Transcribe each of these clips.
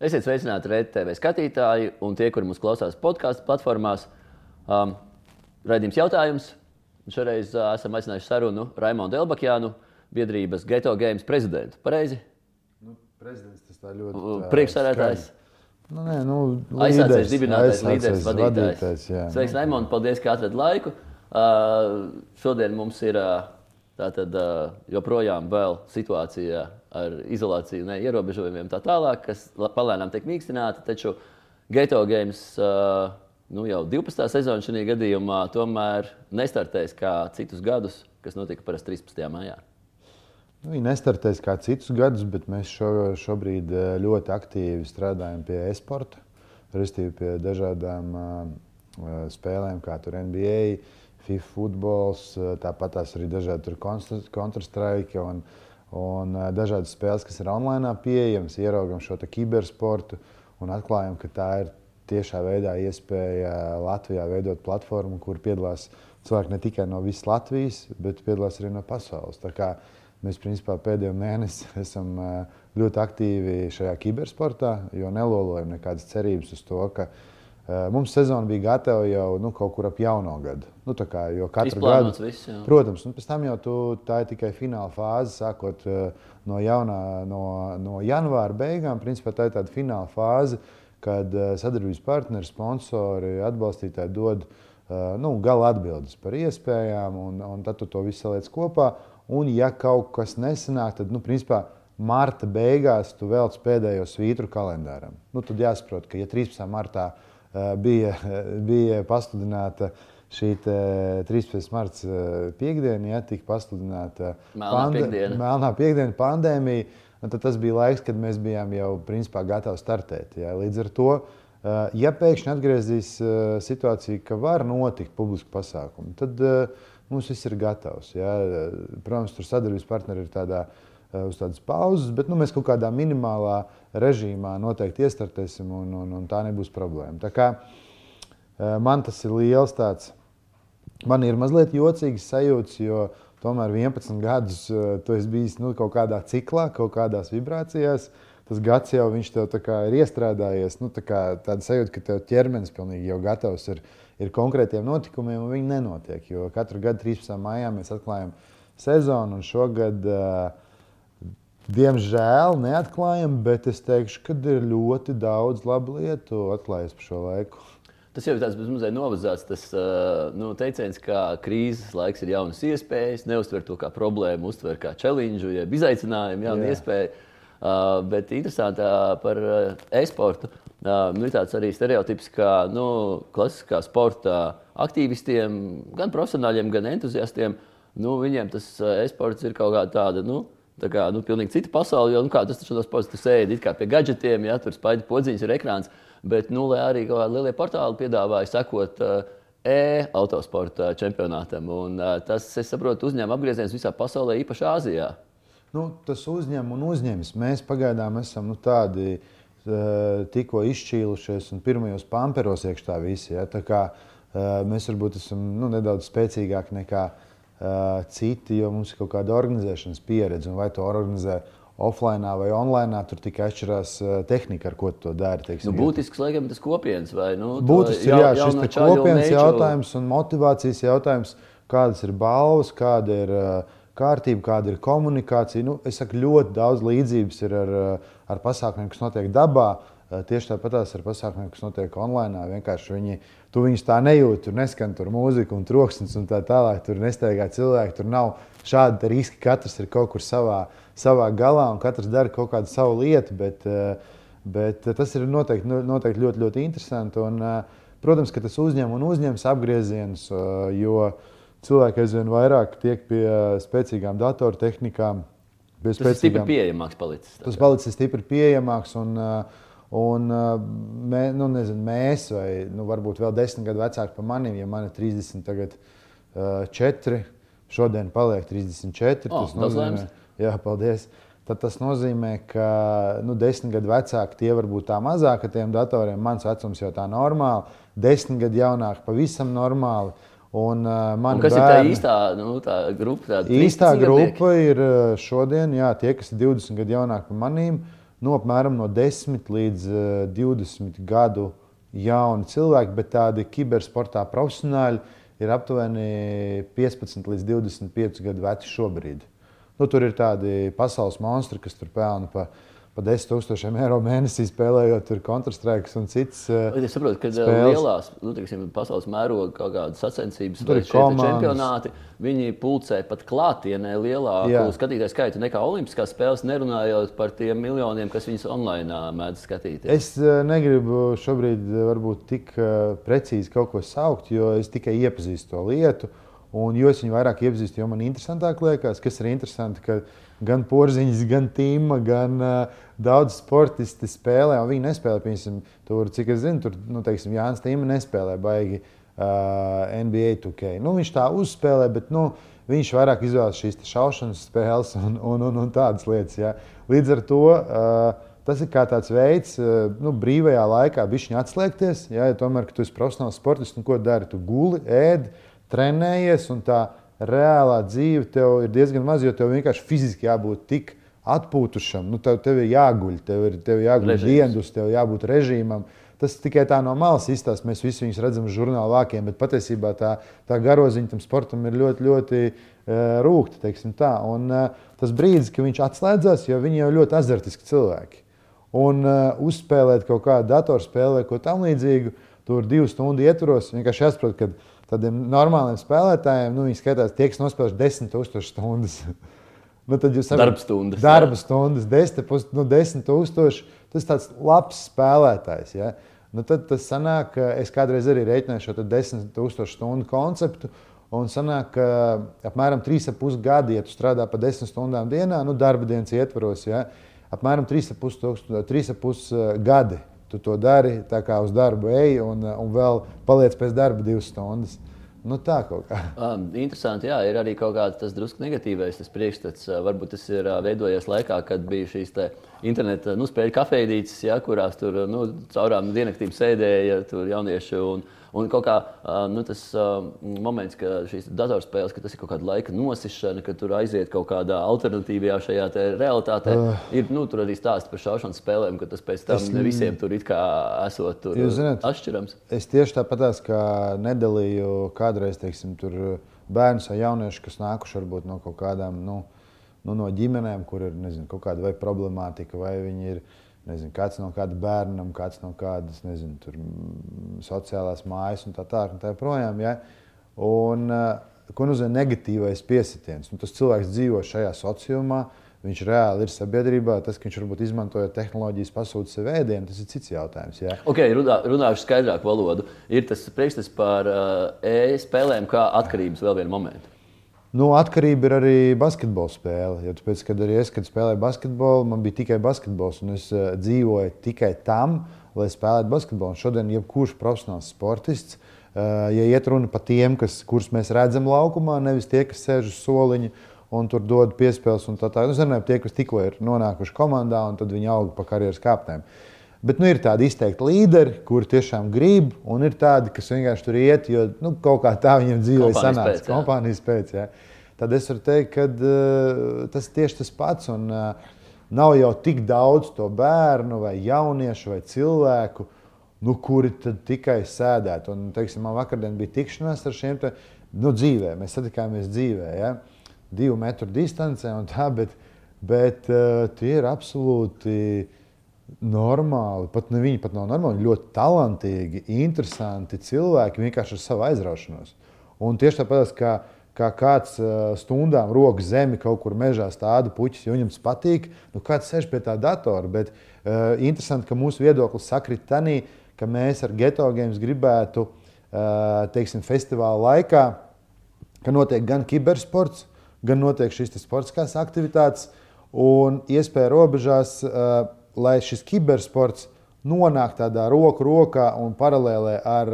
Esiet sveicināti RTV skatītāji un tie, kuri mūs klausās podkāstu platformās. Um, Raidījums jautājums. Šoreiz uh, esam aicinājuši sarunu Raimonu Elbakjānu, biedrības Geto Games prezidentu. Pareizi? Nu, prezidents tas tā ļoti. Uh, Priekšsēdētājs. Nu, nē, nu, Aizsācies dibinātājs, līderis, vadītājs. vadītājs. Sveiks, Raimond, paldies, ka atradāt laiku. Uh, šodien mums ir uh, tātad, uh, joprojām vēl situācija ar izolāciju, ne, ierobežojumiem tā tālāk, kas palēnām tiek mīkstināti. Taču Geto Games uh, nu, jau 12. sezona šajā gadījumā tomēr nestartēs kā citus gadus, kas notika parasti 13. maijā. Nu, viņi nestartēs kā citus gadus, bet mēs šo, šobrīd ļoti aktīvi strādājam pie e-sporta, respektīvi pie dažādām uh, spēlēm, kā tur NBA, FIFA futbols, tāpat tās arī dažādi tur Counter- Counter-Strike un, uh, dažādas spēles, kas ir online pieejamas, ieraugam šo kibersportu un atklājam, ka tā ir tiešā veidā iespēja Latvijā veidot platformu, kur piedalās cilvēki ne tikai no visas Latvijas, bet piedalās arī no pasaules. Mēs principā pēdējo mēnesi esam eh, ļoti aktīvi šajā kibersportā, jo nelolojam nekādas cerības uz to, ka uh, mums sezona bija gatava jau nu, kaut kur ap jauno gadu. Nu, tā kā, jo katru gadu, viss, jā. protams, un pēc tam jau tu, tā ir tikai fināla fāze, sākot uh, no, jaunā, no, no janvāra beigām. Principā tā ir tāda fināla fāze, kad uh, sadarbības partneri, sponsori, atbalstītāji dod nu, gala atbildes par iespējām, un, un tad tu to visu saliec kopā. Un, ja kaut kas nesanāk, tad, nu, principā, marta beigās tu velc pēdējo svītru kalendāram. Nu, tad jāsaprot, ka, ja 13. martā uh, bija, bija pasludināta šī te 13. marta uh, piekdiena, ja tika pasludināta Melnā piekdiena. melnā piekdiena pandēmija, tad tas bija laiks, kad mēs bijām jau principā gatavi startēt. Ja? Līdz ar to, ja pēkšņi atgriezīs situācija, ka var notikt publiski pasākumi, tad mums viss ir gatavs. Ja? Protams, tur sadarbības partneri ir tādā, uh, uz tādas pauzes, bet nu, mēs kaut kādā minimālā režīmā noteikti iestartēsim, un, un, un tā nebūs problēma. Tā kā, uh, man tas ir liels tāds, man ir mazliet jocīgs sajūts, jo tomēr 11 gadus uh, tu esi bijis nu, kaut kādā ciklā, kaut kādās vibrācijās. Tas gads jau tev ir iestrādājies. Nu, tā tāda sajūta, ka tev ķermenis pilnīgi jau gatavs ir, ir konkrētiem notikumiem, un viņi nenotiek. Jo katru gadu 13. maijā mēs atklājam sezonu, un šogad, uh, diemžēl, neatklājam, bet es teikšu, ka ir ļoti daudz labu lietu atklājies pa šo laiku. Tas jau ir tāds mazliet novazāts tas, nu, teiciens, ka krīzes laiks ir jaunas iespējas. Neuztver to kā problēmu, uztver kā challenge, jeb izaicinājumu, jaunu Jā. iespēju. Uh, bet interesanti par e-sportu. Uh, nu, ir tāds arī stereotips, ka nu, klasiskā sporta aktīvistiem, gan profesionāļiem, gan entuziastiem, nu, viņiem tas e-sports ir kaut kāda tāda. Nu, Tā kā nu, pilnīgi cita pasaule, jo nu, kā, tas taču no sporta tu sēdi pie gadgetiem, ja tur spaiņas podziņas ir ekrāns. Bet, nu, lai arī kādi lielie portāli piedāvāja sekot uh, e-autosporta čempionātam. Un, uh, tas, es saprotu, uzņēma apgriezienus visā pasaulē, īpaši Āzijā. Nu, tas uzņem un uzņems. Mēs pagaidām esam nu, tādi uh, tikko izšķīlušies un pirmajos pamperos iekšā visi. Ja? Tā kā, uh, mēs varbūt esam nu, nedaudz spēcīgāki nekā uh, citi, jo mums ir kaut kāda organizēšanas pieredze. Un vai to organizē offline vai online, tur tikai atšķirās uh, tehnika, ar ko to dari. Teiksim, Nu, būtisks, laikam, tas kopienas vai nu, Būtisks ir jau- jā, šis un kopienas meču- jautājums un motivācijas jautājums, kādas ir balvas, kāda ir uh, kārtība, kāda ir komunikācija. Nu, es saku, ļoti daudz līdzības ir ar, ar pasākumiem, kas notiek dabā. Tieši tāpat ar pasākumiem, kas notiek online. Vienkārši viņi, tu viņus tā nejūti, tur neskan tur mūzika un troksnis un tā tālāk. Tur nesteigā cilvēki, tur nav šādi riski. Katrs ir kaut kur savā, savā galā un katrs dara kaut kādu savu lietu. Bet, bet tas ir noteikti, nu, noteikti ļoti, ļoti interesanti. Un, protams, ka tas uzņem un uzņems apgriezienus, jo cilvēki aizvien vairāk tiek pie spēcīgām datortehnikām. pie Tas ir stipri spēcīgām- pieejamāks palicis. Tas palicis stipri pieejamāks. Un, uh, un uh, mē, nu, nezinu, mēs, vai nu, varbūt vēl desmit gadu vecāki par maniem, ja man ir 30, tagad uh, 4, šodien paliek 34. O, tas laimes. jā, paldies. Tad tas nozīmē, ka nu, desmit gadu vecāki tie var būt tā mazāk ar tiem datoriem. Mans vecums jau tā normāli, desmit gadu jaunāk, pavisam normāli. Un, uh, Un kas ir tā bērni- īstā nu, tā grupa? Tāda Īstā 13 gadnieki? grupa ir uh, šodien, jā, tie, kas ir 20 gadu jaunāki par maniem. Nu, apmēram no 10 līdz 20 gadu jauni cilvēki, bet tādi kibersportā profesionāļi ir aptuveni 15 līdz 25 gadu veci šobrīd. Nu, tur ir tādi pasaules monstri, kas tur pelna par pa 10 tūkstošiem eiro mēnesī spēlējot Counter-Strike un citas. Bet es saprotu, ka spēles. lielās, nu, tiksim, pasaules mēroga kaut kādas sacensības vai čempionāti, viņi pulcē pat klātienē lielāku skatītāju skaitu nekā Olimpiskās spēles, nerunājot par tiem miljoniem, kas viņas online mēdz skatīties. Es negribu šobrīd varbūt tik precīzi kaut ko saukt, jo es tikai iepazīstu to lietu. Un jo es viņu vairāk iepazīstu, jo man interesantāk liekas, kas ir interesanti, ka gan porziņš, gan tīma, gan uh, daudz sportisti spēlē. Viņi nespēlē, piemēram, tur, cik es zinu, tur, nu, teiksim, Jānis Tīma nespēlē baigi uh, NBA 2K. Nu, viņš tā uzspēlē, bet nu, viņš vairāk izvēlas šīs šaušanas spēles un, un, un, un tādas lietas. Ja. Līdz ar to. Uh, Tas ir kā tāds veids, nu, brīvajā laikā viņa atslēgties. Ja, ja tomēr, ka tu esi profesionāls sportists, nu, ko dari? Tu guli, ēdi, trenējies un tā reālā dzīve tev ir diezgan maz, jo tev vienkārši fiziski jābūt tik atpūtušam. Nu, tev, tev ir jāguļ, tev ir, tev jāguļ dienas, tev jābūt režīmam. Tas tikai tā no malas izstāsta. Mēs visi viņus redzam uz žurnāla vākiem, bet patiesībā tā, tā garoziņa tam sportam ir ļoti, ļoti uh, rūkta. Un, uh, tas brīdis, kad viņš atslēdzas, jo viņi jau ļoti azartiski cilvēki. Un uh, uzspēlēt kaut kādu datorspēli vai ko tamlīdzīgu, tur divu stundu ietvaros, vienkārši jāsaprot, ka tādiem normāliem spēlētājiem, nu, viņi skatās, tie, kas nospēlējuši 10,000 stundas. nu, tad jūs saprotat, darba stundas. Darba jā. stundas, 10,000, nu, 10 tas ir tāds labs spēlētājs. Ja? Nu, tad tas sanāk, ka es kādreiz arī rēķināju šo 10,000 stundu konceptu. Un sanāk, ka apmēram 3,5 gadi, ja tu strādā pa 10 stundām dienā, nu, darba dienas ietvaros, ja, apmēram 3,5 gadi tu to dari, tā kā uz darbu ej un, un vēl paliec pēc darba divas stundas. Nu, tā kaut kā. Um, interesanti, jā, ir arī kaut kāds tas drusku negatīvais tas priekšstats. Varbūt tas ir veidojies laikā, kad bija šīs interneta nu, spēļu kafejnīcas, ja, kurās tur nu, caurām diennaktīs sēdēja jaunieši. Un, Un kaut kā nu, tas moments, ka šīs datorspēles, ka tas ir kaut kāda laika nosišana, ka tur aiziet kaut kādā alternatīvajā šajā realitātē, uh, ir nu, arī stāsts par šaušanas spēlēm, ka tas pēc tam es, ne visiem tur it kā esot tur zināt, atšķirams. Es tieši tāpatās, kā nedalīju kādreiz, teiksim, tur bērnus vai jauniešus, kas nākuši varbūt no kaut kādām, nu, nu no ģimenēm, kur ir, nezinu, kaut kāda vai problemātika, vai viņi ir Nezinu, kāds no kāda bērnam, kāds no kādas nezinu, tur, sociālās mājas un tā tālāk. Tā projām, ja? un, uh, ko nozīmē negatīvais piesitiens? Nu, tas cilvēks dzīvo šajā sociumā, viņš reāli ir sabiedrībā. Tas, ka viņš varbūt izmantoja tehnoloģijas, pasūta sev ēdienu, tas ir cits jautājums. Ja? Okay, runā, runāšu skaidrāku valodu. Ir tas priekšstats par uh, e-spēlēm kā atkarības vēl vienu momentu. Nu, atkarība ir arī basketbola spēle. Jo tāpēc, kad arī es kad spēlēju basketbolu, man bija tikai basketbols, un es uh, dzīvoju tikai tam, lai spēlētu basketbolu. Un šodien, jebkurš profesionāls sportists, uh, ja iet runa par tiem, kas, kurus mēs redzam laukumā, nevis tie, kas sēž uz soliņa un tur dod piespēles un tā tālāk. Nu, es runāju par tiem, kas tikko ir nonākuši komandā, un tad viņi aug pa karjeras kāpnēm. Uh, Bet nu, ir tādi izteikti līderi, kuri tiešām grib, un ir tādi, kas vienkārši tur iet, jo nu, kaut kā tā viņiem dzīvoja sanāca. Kompānijas pēc. Jā. Tad es varu teikt, ka uh, tas ir tieši tas pats. Un, uh, nav jau tik daudz to bērnu, vai jauniešu, vai cilvēku, nu, kuri tikai sēdētu. Un, teiksim, man vakardien bija tikšanās ar šiem te, nu, dzīvē. Mēs satikāmies dzīvē, ja? divu metru distancē un tā, bet, bet uh, tie ir absolūti normāli, pat ne viņi pat nav normāli, ļoti talantīgi, interesanti cilvēki vienkārši ar savu aizraušanos. Un tieši tāpat, kā, kā kāds stundām rokas zemi kaut kur mežā stāda puķis, jo viņam tas patīk, nu kāds sēž pie tā datora. Bet uh, interesanti, ka mūsu viedoklis sakrit tanī, ka mēs ar geto games gribētu, uh, teiksim, festivāla laikā, ka notiek gan kibersports, gan notiek šīs sportiskās aktivitātes, un iespēja robežās uh, lai šis kibersports nonāk tādā roku rokā un paralēlē ar,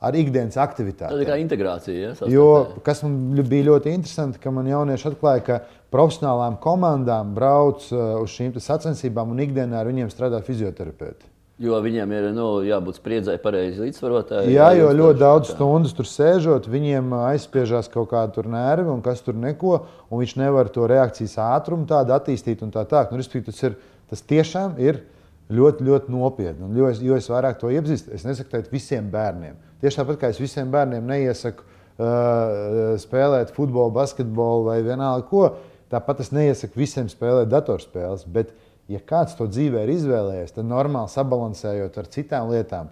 ar ikdienas aktivitātēm. Tā ir kā integrācija. Ja, jo, kas man bija ļoti interesanti, ka man jaunieši atklāja, ka profesionālām komandām brauc uz šīm sacensībām un ikdienā ar viņiem strādā fizioterapeiti. Jo viņiem ir nu, jābūt spriedzēji, pareizi līdzsvarotāji. Jā, jo ļoti daudz stundas tur sēžot, viņiem aizspiežās kaut kāda nervi un kas tur neko, un viņš nevar to reakcijas ātrumu tādu attīstīt un tā tālāk. Nu, tas ir Tas tiešām ir ļoti, ļoti nopietni. Un, jo, es, jo es vairāk to iepazīstu, es nesaku teikt visiem bērniem. Tieši tāpat kā es visiem bērniem neiesaku uh, spēlēt futbolu, basketbolu vai vienalga ko, tāpat es neiesaku visiem spēlēt datorspēles. Bet, ja kāds to dzīvē ir izvēlējies, tad normāli sabalansējot ar citām lietām,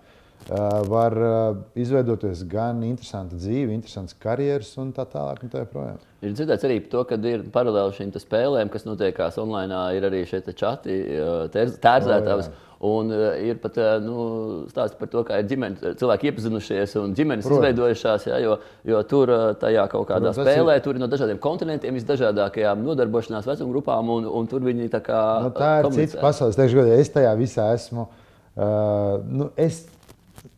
var uh, izveidoties gan interesanta dzīve, interesants karjeras un tā tālāk. Un tā joprojām. Ir dzirdēts arī par to, ka ir paralēli šīm spēlēm, kas notiekās online, ir arī šie čati, tērzētājs. Oh, Un ir pat nu, stāsts par to, kā ir ģimenes, cilvēki iepazinušies un ģimenes Protams. izveidojušās. Ja, jo, jo tur tajā kaut kādā Protams, spēlē, ir... tur ir no dažādiem kontinentiem, visdažādākajām nodarbošanās vecuma grupām, un, un tur viņi tā kā. Nu, tā ir komunicē. cits pasaules. Teikšu, godīgi, es tajā visā esmu. Uh, nu, es,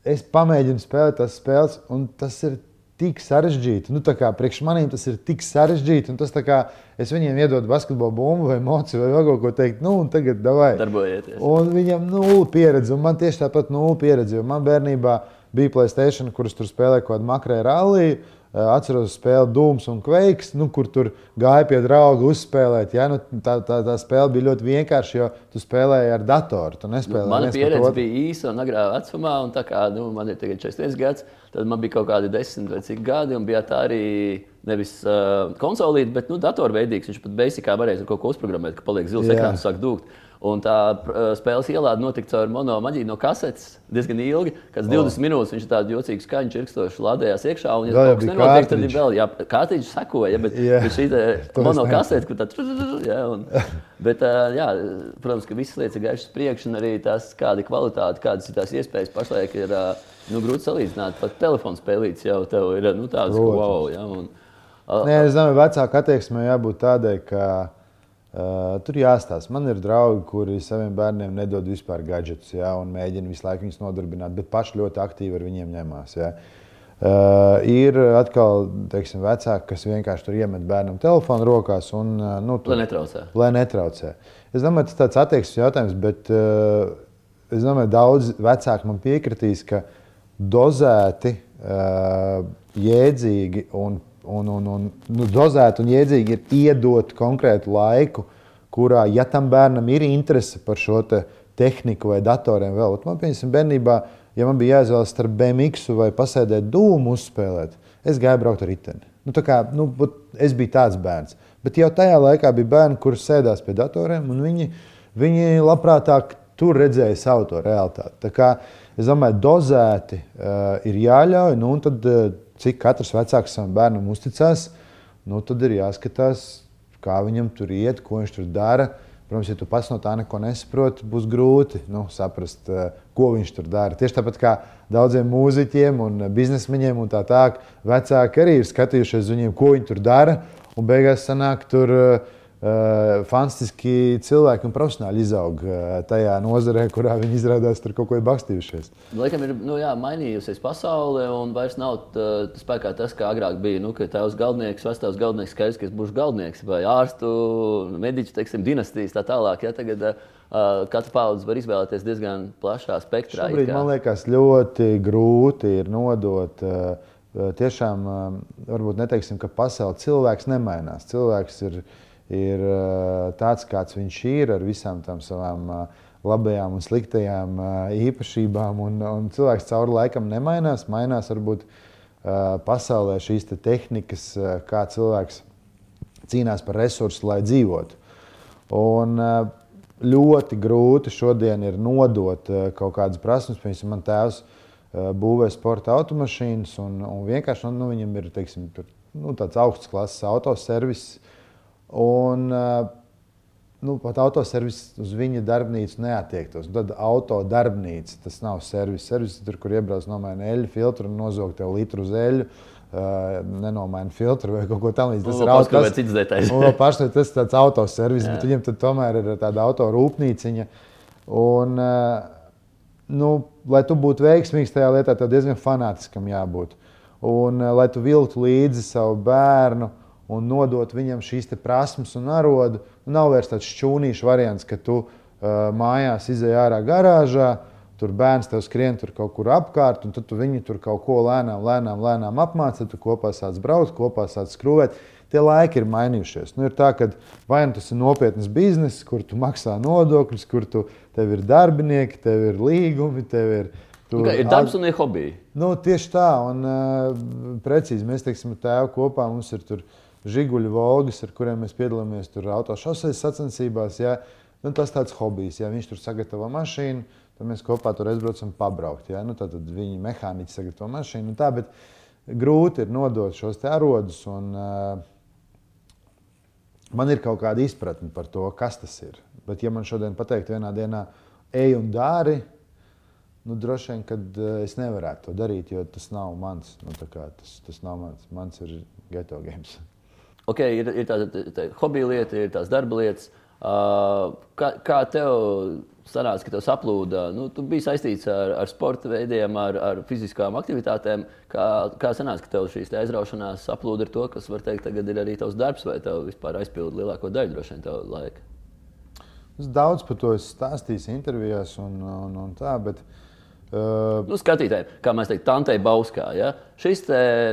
es pamēģinu spēlēt tās spēles, un tas ir tik sarežģīti. Nu, kā, priekš maniem tas ir tik sarežģīti. Tas kā es viņiem iedodu basketbolu bumbu vai mociju vai kaut ko teikt, nu, un tagad davai. Darbojieties. Un viņam nulle pieredze, un man tieši tāpat nulle pieredze. Jo man bērnībā bija Playstation, kuras tur spēlēja kaut kādu makrē ralliju. Atceros spēli Dūms un Kveiks, nu, kur tur gāja pie drauga uzspēlēt. Ja? Nu, tā, tā, tā spēle bija ļoti vienkārša, jo tu spēlēji ar datoru. Tu nu, Mana pieredze bija īsa un agrā vecumā, un tā kā nu, man ir 41 gads, tad man bija kaut kādi 10 vai cik gadi, un bija tā arī nevis uh, konsolīte, bet nu, datorveidīgs. Viņš pat basicā varēja kaut ko uzprogrammēt, ka paliek zils ekrāns un sāk dūkt. Un tā uh, spēles ielāde notika caur monomaģiju no kasetes diezgan ilgi. Kad 20 oh. minūtes viņš tādu jocīgu skaņu čirkstošu lādējās iekšā. Un, ja jā, kaut kas nenotiek, tad ir vēl, jā, kārtiņš sekoja, bet, yeah. bet šī monokasete, kur tā, jā, un, bet, uh, jā, protams, ka visas lietas ir gaišas priekš, un arī tās, kāda kvalitāte, kādas ir tās iespējas pašlaik ir uh, nu, grūti salīdzināt. Pat telefons spēlīts jau tev ir nu, tāds, wow. Jā, un, Nē, es domāju, vecāka attieksme jābūt tādai, ka Uh, tur jāstāsta. Man ir draugi, kuri saviem bērniem nedod vispār gadgetus, ja, un mēģina visu laiku viņus nodarbināt, bet paši ļoti aktīvi ar viņiem ņemās. Ja. Uh, ir atkal teiksim, vecāki, kas vienkārši tur iemet bērnam telefonu rokās. Un, uh, nu, tur, lai netraucē. Lai netraucē. Es domāju, tas ir tāds attieksmes jautājums, bet uh, es domāju, daudz vecāki man piekritīs, ka dozēti, uh, jēdzīgi un un, un, un nu, dozēt un iedzīgi ir iedot konkrētu laiku, kurā, ja tam bērnam ir interese par šo te tehniku vai datoriem, vēl, man piemēram, bērnībā, ja man bija jāizvēlas starp BMX vai pasēdēt dūmu uzspēlēt, es gāju braukt ar riteni. Nu, kā, nu, es biju tāds bērns. Bet jau tajā laikā bija bērni, kuriem sēdās pie datoriem, un viņi, viņi labprātāk tur redzēja savu to realitāti. Tā kā, es domāju, dozēti uh, ir jāļauj, nu, un tad uh, cik katrs vecāks savam bērnam uzticās, nu, tad ir jāskatās, kā viņam tur iet, ko viņš tur dara. Protams, ja tu pats no tā neko nesaproti, būs grūti nu, saprast, eh, ko viņš tur dara. Tieši tāpat kā daudziem mūziķiem un biznesmeņiem un tā tālāk, vecāki arī ir skatījušies uz viņiem, ko viņi tur dara. Un beigās sanāk, tur uh, Uh, fantastiski cilvēki un profesionāļi izaug uh, tajā nozarē, kurā viņi izrādās tur kaut ko bakstījušies. Laikam ir nu, jā, mainījusies pasaule, un vairs nav tā, spēkā tas, kā agrāk bija. Nu, tavs galdnieks, vecāks galdnieks, skaidrs, ka es būšu galdnieks vai ārstu, mediķu, teiksim, dinastijas tā tālāk. Ja, tagad, uh, Katra paudze var izvēlēties diezgan plašā spektrā. Šobrīd, man liekas, ļoti grūti ir nodot. Uh, tiešām, uh, varbūt neteiksim, ka pasaule cilvēks nemainās. Cilvēks ir ielikās ir eh, tāds, kāds viņš ir, ar visām tām savām eh, labajām un sliktajām eh, īpašībām. Un, un cilvēks cauri laikam nemainās. Mainās varbūt pasaulē šīs te tehnikas, kā cilvēks cīnās par resursu, lai dzīvotu. Un, ļoti grūti šodien ir nodot kaut kādas prasības. Piemēram, man tēvs būvē sporta automašīnas, un, un vienkārši nu, viņam ir teiksim, tur, nu, tāds augsts klases autoservis. Un, eh, nu, pat autoservis uz viņa darbnīcu neatiektos. Un tad autodarbnīca tas nav servis. Servis tur, kur iebrauc nomaina eļļu filtru un nozog tev litru uz eļļu. Uh, nenomaina filtru vai kaut ko tādu. Tas ir autors cits detaļas. Pašlaik tas ir tāds autoservis, bet viņam tomēr ir tāda autorūpnīciņa. Un, uh, nu, lai tu būtu veiksmīgs tajā lietā, tev diezgan fanātiskam jābūt. Un, uh, lai tu vilktu līdzi savu bērnu, un nodot viņam šīs prasmes un arodu. Nav vairs tāds šķūnīšu variants, ka tu uh, mājās izej ārā garāžā, Tur bērns tev skrien tur kaut kur apkārt, un tu viņu tur kaut ko lēnām, lēnām, lēnām apmāci. Tu kopā sāc braukt, kopā sāc skrūvēt. Tie laiki ir mainījušies. Nu, ir tā, ka vai nu tas ir nopietns bizness, kur tu maksā nodokļus, kur tu, tev ir darbinieki, tev ir līgumi, tev ir. Tur ir darbs un ir hobiji. Nu, tieši tā, un uh, precīzi mēs teiksim, tēvu kopā mums ir tur žiguļu volgas, ar kuriem mēs piedalāmies tur autošoseis sacensībās. Ja? Nu, tas tāds hobijs, ja viņš tur sagatavo mašīnu Tad mēs kopā tur aizbraucam pabraukt. Ja? Nu, tad viņi mehāniķi sagatavo mašīnu. Tā, bet grūti ir nodot šos arodus. Un, uh, man ir kaut kāda izpratne par to, kas tas ir. Bet, ja man šodien pateikt, vienā dienā ej un dari, nu, droši vien, ka es nevarētu to darīt, jo tas nav mans. Nu, tas, tas nav mans. Mans ir geto games. Okay, ir ir tāda tā, hobija lieta, ir tās darba lietas. Uh, kā, kā tev sanāca, ka tev saplūda. Nu, tu biji saistīts ar, ar sporta veidiem, ar, ar fiziskām aktivitātēm. Kā, kā sanāca, ka tev šīs aizraušanās saplūda ar to, kas, var teikt, tagad ir arī tavs darbs, vai tev vispār aizpilda lielāko daļu droši vien tev laika? Es daudz par to esmu stāstījis intervijās un, un, un tā, bet uh, Uh, nu, skatītājiem, kā mēs teiktu, Tantei Bauskā. Ja? Šis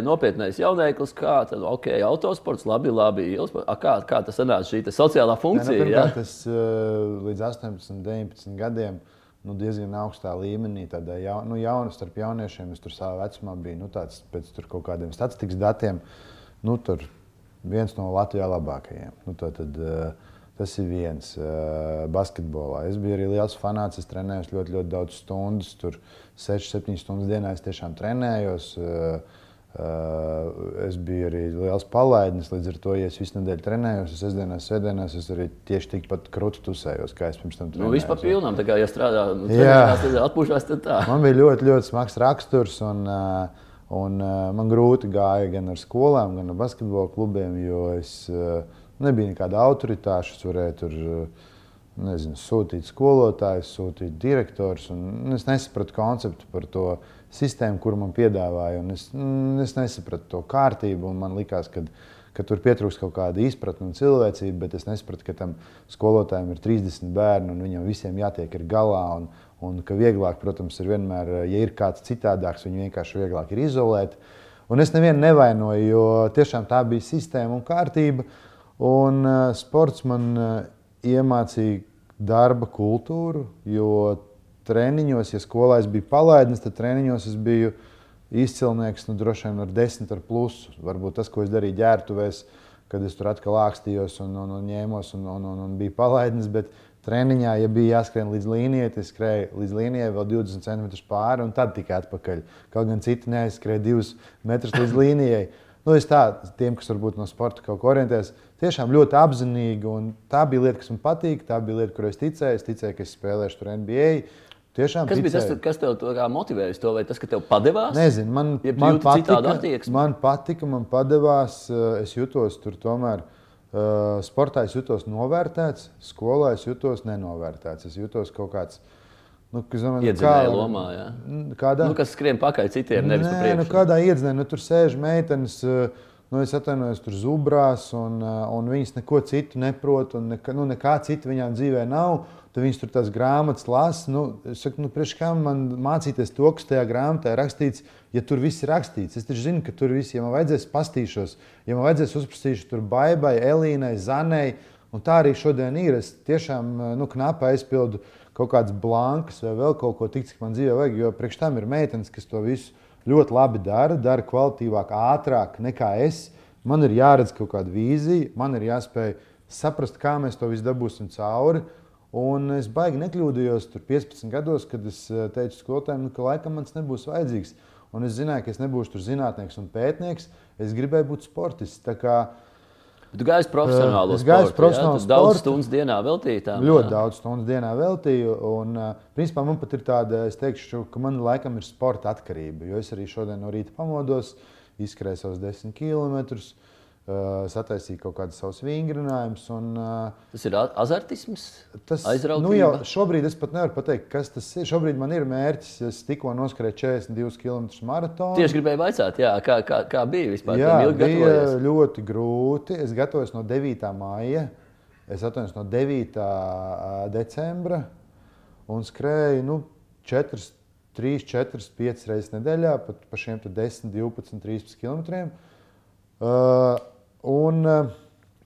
nopietnais jauneklis, kā tad, ok, autosports, labi, labi. A, kā, kā tas sanāca, šī sociālā funkcija? Ne, nu? Tas uh, līdz 18, 19 gadiem nu, diezgan augstā līmenī, tādā ja, nu, jaunu, starp jauniešiem. Es tur savā vecumā biju nu, tāds, pēc kaut kādiem statistikas datiem, nu, viens no Latvijas labākajiem. Nu, tā, tad, uh, Tas ir viens basketbolā. Es biju arī liels fanāts. Es trenējos ļoti, ļoti daudz stundu. Tur 6-7 stundas dienā es tiešām trenējos. Es biju arī liels palaidnis. Līdz ar to, ja es visu nedēļu trenējos, es sestdienās, svētdienās, es arī tieši tikpat krūti tusējos, kā es pirms tam trenējos. Nu, vispār pilnām, tā kā ja strādā, nu, tad atpūšās tad tā. Man bija ļoti, ļoti smags raksturs. Un, un, man grūti gāja gan ar skolām, gan ar basketbola klubiem, jo es uh, Nebija nekāda autoritāte. Es varēju tur nezinu, sūtīt skolotājus, sūtīt direktorus. Es nesapratu konceptu par to sistēmu, kuru man piedāvāja. Es, es nesapratu to kārtību. Man liekas, ka, ka tur pietrūkst kaut kāda izpratne un cilvēcība, bet es nesapratu, ka tam skolotājiem ir 30 bērni un viņam visiem jātiek galā. Un, un ka vieglāk, protams, ir vienmēr, ja ir kāds citādāks, viņu vienkārši vieglāk ir izolēt. Un es nevienu nevainoju, jo tiešām tā bija sistēma un kārtība. Uh, Un uh, sports man uh, iemācīja darba kultūru, jo treniņos, ja skolā es biju palaidnis, tad treniņos es biju izcilnieks, nu, droši vien ar desmit ar plusu. Varbūt tas, ko es darīju ģērbtuvēs, kad es tur atkal ākstījos un, un, un ņēmos un, un, un, un biju palaidnis. Bet treniņā, ja bija jāskrien līdz līnijai, tad skrēju līdz līnijai vēl 20 cm pāri un tad tikai atpakaļ. Kaut gan citi neaizskrēja divus metrus līdz līnijai. Nu, es tā, tiem, kas varbūt no sporta kaut ko orientējas, tiešām ļoti apzinīgi. Tā bija lieta, kas man patīk. Tā bija lieta, kur es ticēju. Es ticēju, ka es spēlēšu tur NBA. Tiešām kas ticēju. bija tas, kas tev motivēja to, vai tas, ka tev padevās? Nezinu, man, man patika, man patika, man padevās. Eh, es jutos tur tomēr. Uh, sportā es jutos novērtēts, skolā es jutos nenovērtēts. Es jutos kaut kāds uh, Nu, Iedzinēja lomā, jā. Kādā? Nu, kas skrien pakaļ citiem, nevis Nē, nu, kādā iedzinē, nu, tur sēž meitenes, nu, es atvainojos, tur zubrās, un, un viņas neko citu neprot, un nekā, nu, nekā cita viņām dzīvē nav. Tad viņas tur tās grāmatas lasa. Nu, es saku, nu, priekš kā man mācīties to, kas tajā grāmatā ir rakstīts, ja tur viss ir rakstīts. Es taču zinu, ka tur viss, ja man vajadzēs pastīšos, ja man vajadzēs uzprasīšu tur baibai, Elīnai, Zanai, un tā arī šodien ir. Es tiešām nu, knapi aizpildu kaut kādas blankas vai vēl kaut ko tādu, cik man dzīvē vajag. Jo priekš tam ir meitenes, kas to visu ļoti labi dara, dara kvalitīvāk, ātrāk nekā es. Man ir jāredz kaut kāda vīzija, man ir jāspēj saprast, kā mēs to visu dabūsim cauri. Un es baigi nekļūdījos tur 15 gados, kad es eh, teicu skolotājiem, nu, ka laikam man tas nebūs vajadzīgs. Un es zināju, ka es nebūšu zinātnēks un pētnieks. Es gribēju būt sportists. Tu gāji profesionāli uz sporta. Profesionāli ja? Daudz stundu dienā veltīju tam. Ļoti jā. daudz stundu dienā veltīju. Un, principā, man pat ir tāda, es teikšu, ka man laikam ir sporta atkarība. Jo es arī šodien no rīta pamodos, izskrēju savus desmit kilometrus. Uh, sataisīja kaut kādus savus vingrinājumus. Uh, tas ir azartisms, tas nu jau šobrīd es pat nevaru pateikt, kas tas ir. Šobrīd man ir mērķis, es tikko noskrēju 42 km maratonu. Tieši gribēju jā, kā, kā, kā bija vispār? Jā, bija gatavojies? ļoti grūti. Es gatavojos no 9. maija, es atvainojos no 9. decembra un skrēju. Nu, 4, 3, 4, 5 reizes nedēļā, pat pa šiem 10, 12, 13 km. Uh, un uh,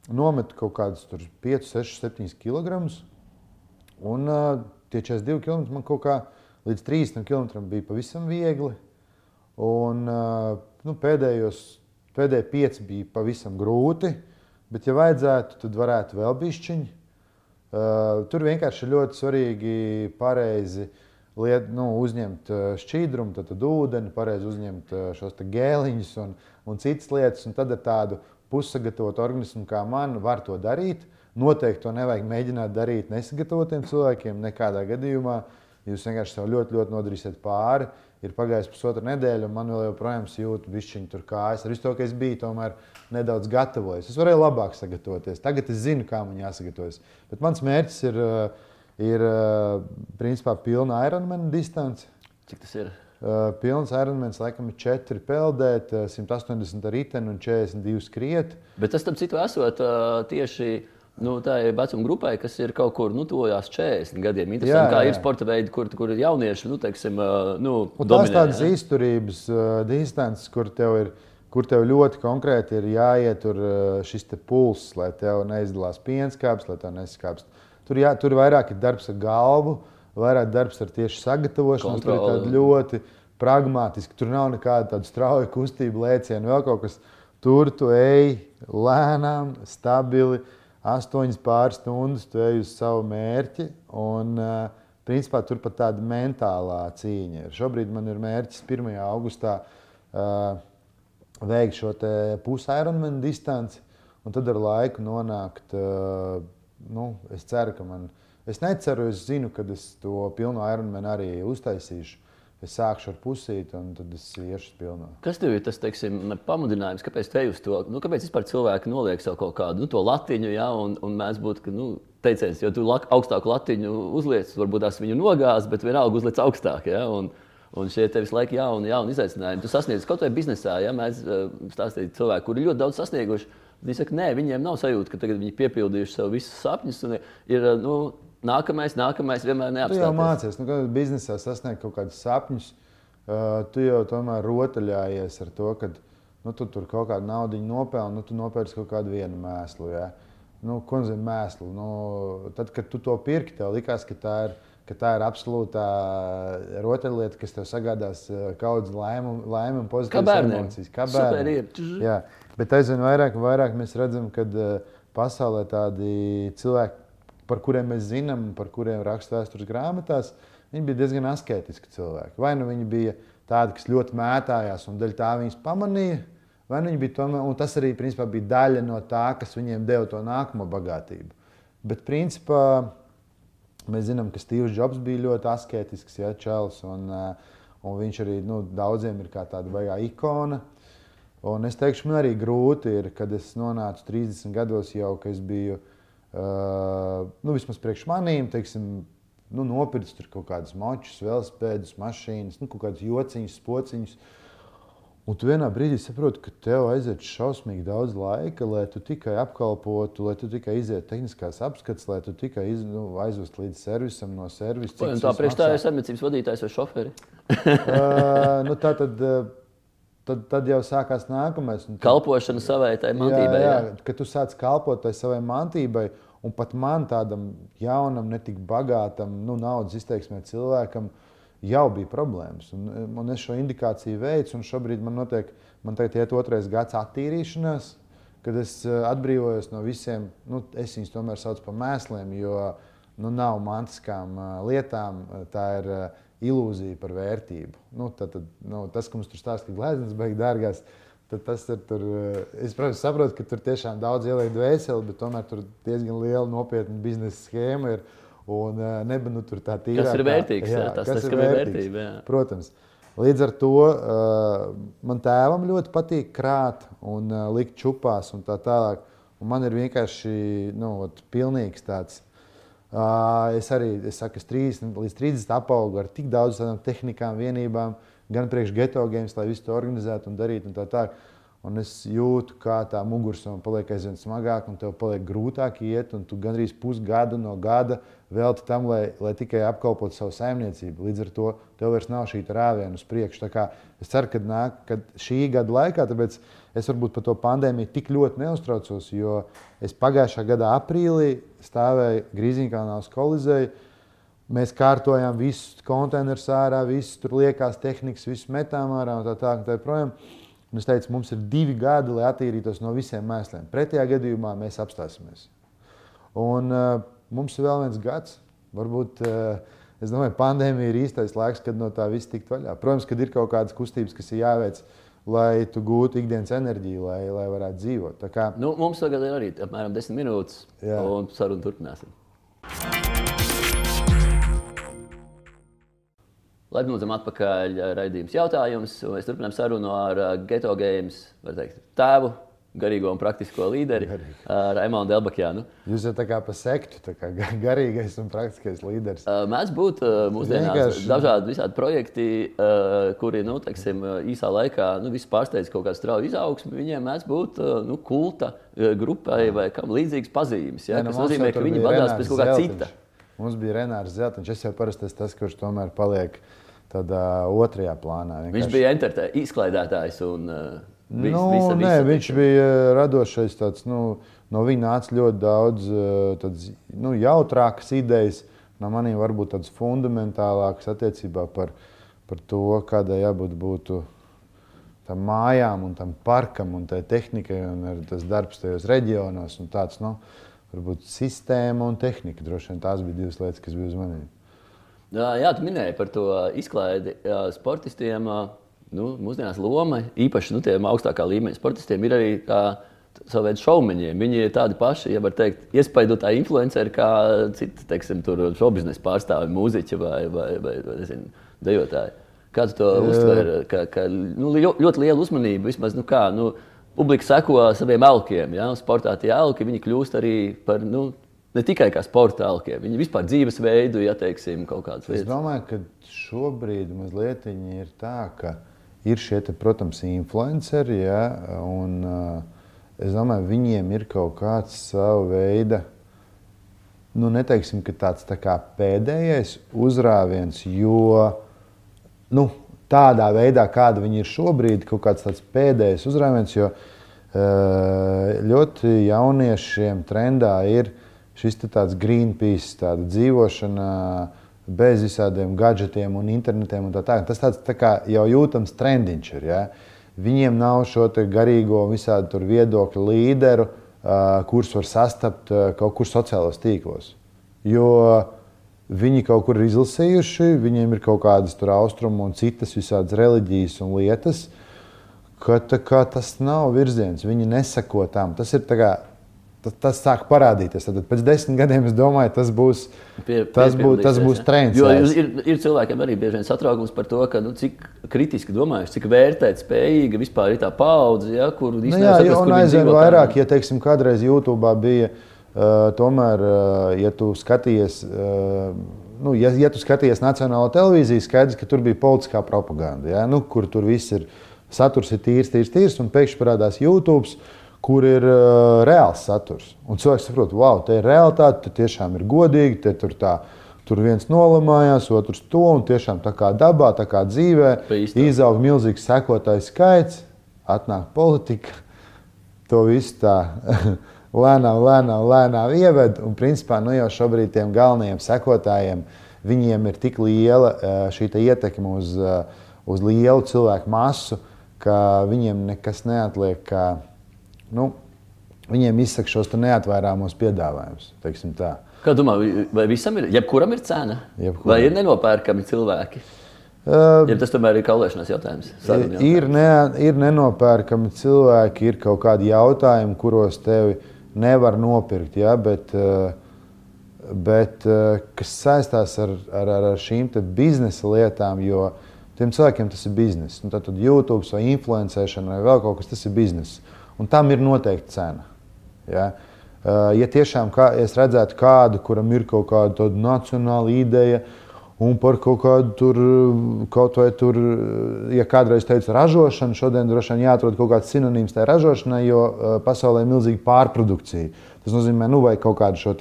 nometu kaut kādus 5, 6, 7 kg. Un uh, tie 42 km man kaut kā līdz 30 km bija pavisam viegli. Un, uh, nu, pēdējos, pēdējie 5 bija pavisam grūti, bet, ja vajadzētu, tad varētu vēl bišķiņi. Uh, tur vienkārši ir ļoti svarīgi pareizi liet, nu, uzņemt šķīdrumu, tad, tad ūdeni, pareizi uzņemt šos gēliņus un, un citas lietas. Un tad ar tādu pussagatavotu organismu kā man var to darīt. Noteikti to nevajag mēģināt darīt nesagatavotiem cilvēkiem nekādā gadījumā. Jūs vienkārši sev ļoti, ļoti nodarīsiet pāri. Ir pagājis pusotra nedēļa, un man vēl joprojām jūtas bišķiņa tur kājas. Ar visu to, ka es biju tomēr nedaudz gatavojies. Es varēju labāk sagatavoties. Tagad es zinu, kā man jāsagatavojas. Bet mans mērķis ir, ir principā pilna Ironman distance. Cik tas ir? Uh, pilns Ironmans, laikam, ir 4 peldēt, 180 riteni un 42 skriet. Bet tas, starp citu, esot uh, tieši nu, tā ir vecuma grupai, kas ir kaut kur nu, tuvojās 40 gadiem. Jā, jā. kā ir sporta veidi, kur, kur ir jaunieši. Nu, teiksim, nu, tās tādas ja? izturības distances, kur tev ir. Kur tev ļoti konkrēti ir jāietur šis pulss, lai tev neizdalās pienskāps, lai tev neskāpst. Tur, jā, tur vairāk ir darbs ar galvu, uh, vairāk darbs ar tieši sagatavošanu. Tur ir tāda ļoti pragmatiski. Tur nav nekāda tāda strauja kustība, lēciena, vēl kaut kas. Tur tu ej lēnām, stabili, astoņas pāris stundas, tu ej uz savu mērķi. Un, uh, principā tur pat tāda mentālā cīņa ir. Šobrīd man ir mērķis 1. augustā uh, veikt šo pusēronmenu distanci, un tad ar laiku nonākt. Uh, nu, es ceru, ka man Es neceru, es zinu, ka es to pilno Ironman arī uztaisīšu. Es sākšu ar pusīti, un tad es iešu uz pilno. Kas tev ir tas teiksim, pamudinājums? Kāpēc te uz to? Nu, kāpēc cilvēki noliek sev kaut kādu nu, latiņu, ja, un, un mēs būtu nu, teiciens, jo tu augstāku latiņu uzliec, varbūt tās viņu nogāz, bet vienalga uzliec augstāk. Ja, un, Un šie tev visu laiku jauni, jauni izaicinājumi. Tu sasniedz kaut vai biznesā, ja mēs uh, stāstām cilvēkiem, kuri ļoti daudz sasnieguši. Viņi saka, nē, viņiem nav sajūta, ka tagad viņi piepildījuši sev visus sapņus. Ir, nu, nākamais, nākamais vienmēr neapstāsies. Tu jau mācies, nu, kad biznesā sasniegt kaut kādus sapņus, uh, tu jau tomēr rotaļājies ar to, ka nu, tu tur kaut kādu naudu nopelni, nu, tu nopērci kaut kādu vienu mēslu. Ja? Nu, ko nozīmē mēslu? Nu, tad, kad tu to pirki, tev likās, ka tā ir. Ka tā ir absolūta rotaļlieta, kas tev sagādās kaut kādu laimi, un pozitīvas emocijas. Kā bērnam. Jā, bet aizvien vairāk vairāk mēs redzam, ka pasaulē tādi cilvēki, par kuriem mēs zinām, par kuriem raksta vēstures grāmatās, viņi bija diezgan asketiski cilvēki. Vai nu viņi bija tādi, kas ļoti mētājās un dēļ tā viņus pamanīja, vai nu viņi bija tomēr, un tas arī principā, bija daļa no tā, kas viņiem deva to nākamo bagātību. Bet principā mēs zinām, ka Steve's Jobs bija ļoti asketisks, ja, čels, un, eh, un viņš arī nu, daudziem ir kā tāda baigā ikona. Un es teikšu, man arī grūti ir, kad es nonācu 30 gados jau, ka es biju Uh, nu, vismaz priekš manīm, teiksim, nu, nopirkt kaut kādas močus, velospēdus, mašīnas, nu, kaut kādas jociņas, pociņas. Un tu vienā brīdī saproti, ka tev aiziet šausmīgi daudz laika, lai tu tikai apkalpotu, lai tu tikai izietu tehniskās apskates, lai tu tikai iz, nu, aizvestu līdz servisam no servisa. Tā priekš tā ir saimniecības vadītājs vai šoferi? uh, nu, tā tad, uh, Tad, tad jau sākās nākamais. Tad, Kalpošana savai mantībai. Jā, jā, kad tu sāc kalpot savai mantībai, un pat man tādam jaunam, netik bagātam, nu, naudas izteiksmē cilvēkam, jau bija problēmas. Un, un es šo indikāciju veicu, un šobrīd man notiek, man tagad iet otrais gads attīrīšanās, kad es eh, atbrīvojos no visiem, nu, es viņus tomēr saucu par mēsliem, jo nu, nav mantiskām uh, lietām. Tā ir ilūzija par vērtību. Nu, tad, tad, nu, tas, ka mums tur stāsta, ka glezniecības beigas dārgās, tad tas ir tur. Eh, es, protams, saprotu, ka tur tiešām daudz ieliek dvēseli, bet tomēr tur diezgan liela nopietna biznesa schēma ir. Un eh, nebija nu, tā tīra. Tas ir vērtīgs. Jā, tas, tas ir vērtīgs. Vērtība, jā. Protams. Līdz ar to uh, man tēvam ļoti patīk krāt un uh, likt čupās un tā tālāk. Un man ir vienkārši nu, ot, pilnīgs tāds Uh, es arī es saku, es 30 līdz 30 apaugu ar tik daudzām tehnikām, vienībām, gan priekš geto games, lai visu to organizētu un darītu. Un tā tā. Un es jūtu, kā tā mugursoma paliek aizvien smagāka, un tev paliek grūtāk iet, un tu gandrīz pusgadu no gada veltīji tam, lai, lai tikai apkalpotu savu saimniecību. Līdz ar to tev vairs nav šī rāviena uz priekšu. Es ceru, ka nāk, kad šī gada laikā, tāpēc es varbūt par to pandēmiju tik ļoti neuztraucos, jo es pagājušā gada aprīlī stāvēju Grīziņkalnā uz Kolizēju. Mēs kārtojām visus konteinerus ārā, visas tur liekās tehnikas, visus metām ārā un tā tālāk. Tā, tā, tā Un es teicu, mums ir divi gadi, lai attīrītos no visiem mēsliem. Pretējā gadījumā mēs apstāsimies. Un uh, mums ir vēl viens gads. Varbūt uh, domāju, pandēmija ir īstais laiks, kad no tā viss tikt vaļā. Protams, kad ir kaut kādas kustības, kas ir jāveic, lai tu gūtu ikdienas enerģiju, lai, lai varētu dzīvot. Kā... Nu, mums tagad ir arī apmēram 10 minūtes, Jā. un sarunu turpināsim. Labi, lūdzam, atpakaļ raidījums jautājums. Mēs turpinām sarunu ar Geto Games teikt, tēvu, garīgo un praktisko līderi, Raimonu Delbakjānu. Jūs esat kā pa sektu, tā kā garīgais un praktiskais līderis. Mēdz būt mūsdienās Vienkārši... dažādi visādi projekti, kuri nu, teiksim, īsā laikā nu, pārsteidz kaut kādu strauju izaugsmu. Viņiem mēdz būt nu, kulta grupai vai kam līdzīgas pazīmes. Ja, ne, kas nozīmē, ka viņi vadās pēc kaut kā cita. Mums bija Renārs Zeltiņš, es jau parasti esmu tas, kurš tomēr paliek uh, tādā otrajā plānā. Vienkārši... Viņš bija izklaidētājs un uh, vis, nu, visa, visa, nē, viņš bija radošais. Tāds, nu, no viņa nāca ļoti daudz tāds, nu, jautrākas idejas, no maniem varbūt tādas fundamentālākas attiecībā par, par to, kādai jābūt būtu tam mājām un tam parkam un tai tehnikai un tas darbs tajos reģionos un tāds, nu, varbūt sistēma un tehnika. Droši vien tās bija divas lietas, kas bija uz maniem. Jā, tu minēji par to izklaidi sportistiem. Nu, mūsdienās loma, īpaši nu, tiem augstākā līmeņa sportistiem, ir arī kā savu veidu šaumeņiem. Viņi ir tādi paši, ja var teikt, iespaidotāji influenceri kā citi, teiksim, tur šobiznesa pārstāvi, mūziķi vai, vai, vai, vai nezinu, dejotāji. Kā tu to uztver? Ka, ka, nu, ļoti liela uzmanība vismaz, nu kā, nu, publika seko saviem elkiem, ja, sportā tie elki, kļūst arī par, nu, Ne tikai kā sporta telkiem, viņi vispār dzīvesveidu, ja teiksim, kaut kādas lietas. Es domāju, ka šobrīd mazliet ir tā, ka ir šie, te, protams, influenceri, ja, un uh, es domāju, viņiem ir kaut kāds savu veidu. Nu, neteiksim, tāds tā kā pēdējais uzrāviens, jo nu, tādā veidā, kāda viņi ir šobrīd, kaut kāds tāds pēdējais uzrāviens, jo uh, ļoti jauniešiem trendā ir šis tāds Greenpeace, tāda dzīvošana bez visādiem gadgetiem un internetiem. Un tā tā. Tas tāds tā kā jau jūtams trendiņš ir. Ja? Viņiem nav šo garīgo visādi viedokļu līderu, kurus var sastapt kaut kur sociālajos tīklos. Jo viņi kaut kur ir izlasījuši, viņiem ir kaut kādas austrumu un citas visādas reliģijas un lietas, ka kā, tas nav virziens. Viņi nesako tam. Tas ir kā, tas, tas sāk parādīties. Tad pēc desmit gadiem es domāju, tas būs, pie, tas pie, būs, tas būs trends. Jo ir, ir cilvēkiem arī bieži vien satraukums par to, ka, nu, cik kritiski domājuši, cik vērtēt spējīga vispār ir tā paudze, ja, kur nu, jā, saprast, jo, un aizvien vairāk, ja teiksim, kādreiz YouTube bija. Uh, tomēr, uh, ja tu skaties, uh, nu, ja, ja tu skaties Nacionālo televīziju, skaidrs, ka tur bija politiskā propaganda, ja? nu, kur tur viss ir saturs, ir tīrs, tīrs, tīrs, un pēkšņi parādās YouTube. Uh, kur ir uh, reāls saturs. Un cilvēks saprot, wow, te ir realitāte, te tiešām ir godīgi, te tur tā. Tur viens nolamājās, otrs to, un tiešām tā kā dabā, tā kā dzīvē, izaug milzīgs sekotāju skaits, atnāk politika, to visu tā lēnām, lēnām, lēnām ieved. Un principā nu jau šobrīd tiem galvenajiem sekotājiem viņiem ir tik liela šī ietekme uz, uz lielu cilvēku masu, ka viņiem nekas neatliek. Kā, nu, viņiem izsaka šos neatvairāmos piedāvājumus. Kā domā, vai visam ir, jebkuram ir cena? Jebkuram. Vai ir nenopērkami cilvēki? Uh, ja tas tomēr ir kaulēšanās jautājums. jautājums. Ir, ne, ir nenopērkami cilvēki, ir kaut kādi jautājumi, kuros tevi nevar nopirkt. Ja? Bet, uh, bet uh, kas saistās ar, ar, ar šīm biznesa lietām, jo tiem cilvēkiem tas ir biznesa. Nu, tad YouTube vai influencēšana vai vēl kaut kas, tas ir biznesa un tam ir noteikta cena. Ja? Uh, ja tiešām kā, es redzētu kādu, kuram ir kaut kāda nacionāla ideja, un par kaut kādu tur, kaut vai tur, ja kādreiz teica ražošana, šodien droši vien jāatrod kaut kāds sinonīms tai ražošanai, jo pasaulē ir milzīga pārprodukcija. Tas nozīmē, nu, vai kaut kādu šo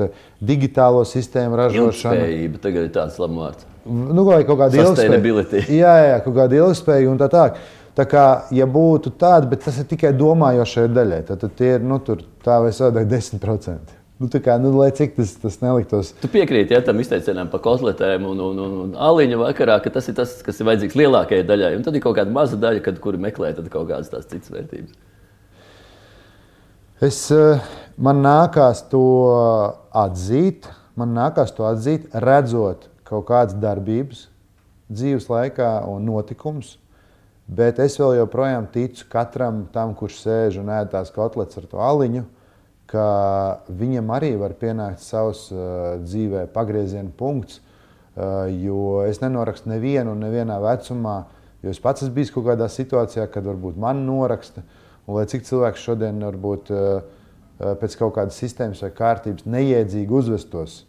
digitālo sistēmu ražošanu. Ilgspējība tagad ir tāds labs vārds. Nu, vai kaut kāda ilgspējība. Jā, jā, kaut kāda ilgspējība un tā tālāk. Tā kā, ja būtu tāda, bet tas ir tikai domājošai daļai, tad, tad tie ir nu, tur, tā vai savādāk 10%. Nu, kā, nu, lai cik tas, tas neliktos. Tu piekrīti ja, tam izteicienam par kotletēm un, un, un, un aliņu vakarā, ka tas ir tas, kas ir vajadzīgs lielākajai daļai. Un tad ir kaut kāda maza daļa, kad, kuri meklē kaut kādas tās citas vērtības. Es, eh, man nākās to atzīt, man nākās to atzīt, redzot kaut kādas darbības dzīves laikā un notikumus. Bet es vēl joprojām ticu katram tam, kurš sēž un ēd tās kotletes ar to aliņu ka viņam arī var pienākt savs uh, dzīvē pagrieziena punkts, uh, jo es nenorakstu nevienu nevienā vecumā, jo es pats esmu bijis kaut kādā situācijā, kad varbūt man noraksta, un lai cik cilvēks šodien varbūt uh, pēc kaut kādas sistēmas vai kārtības neiedzīgi uzvestos,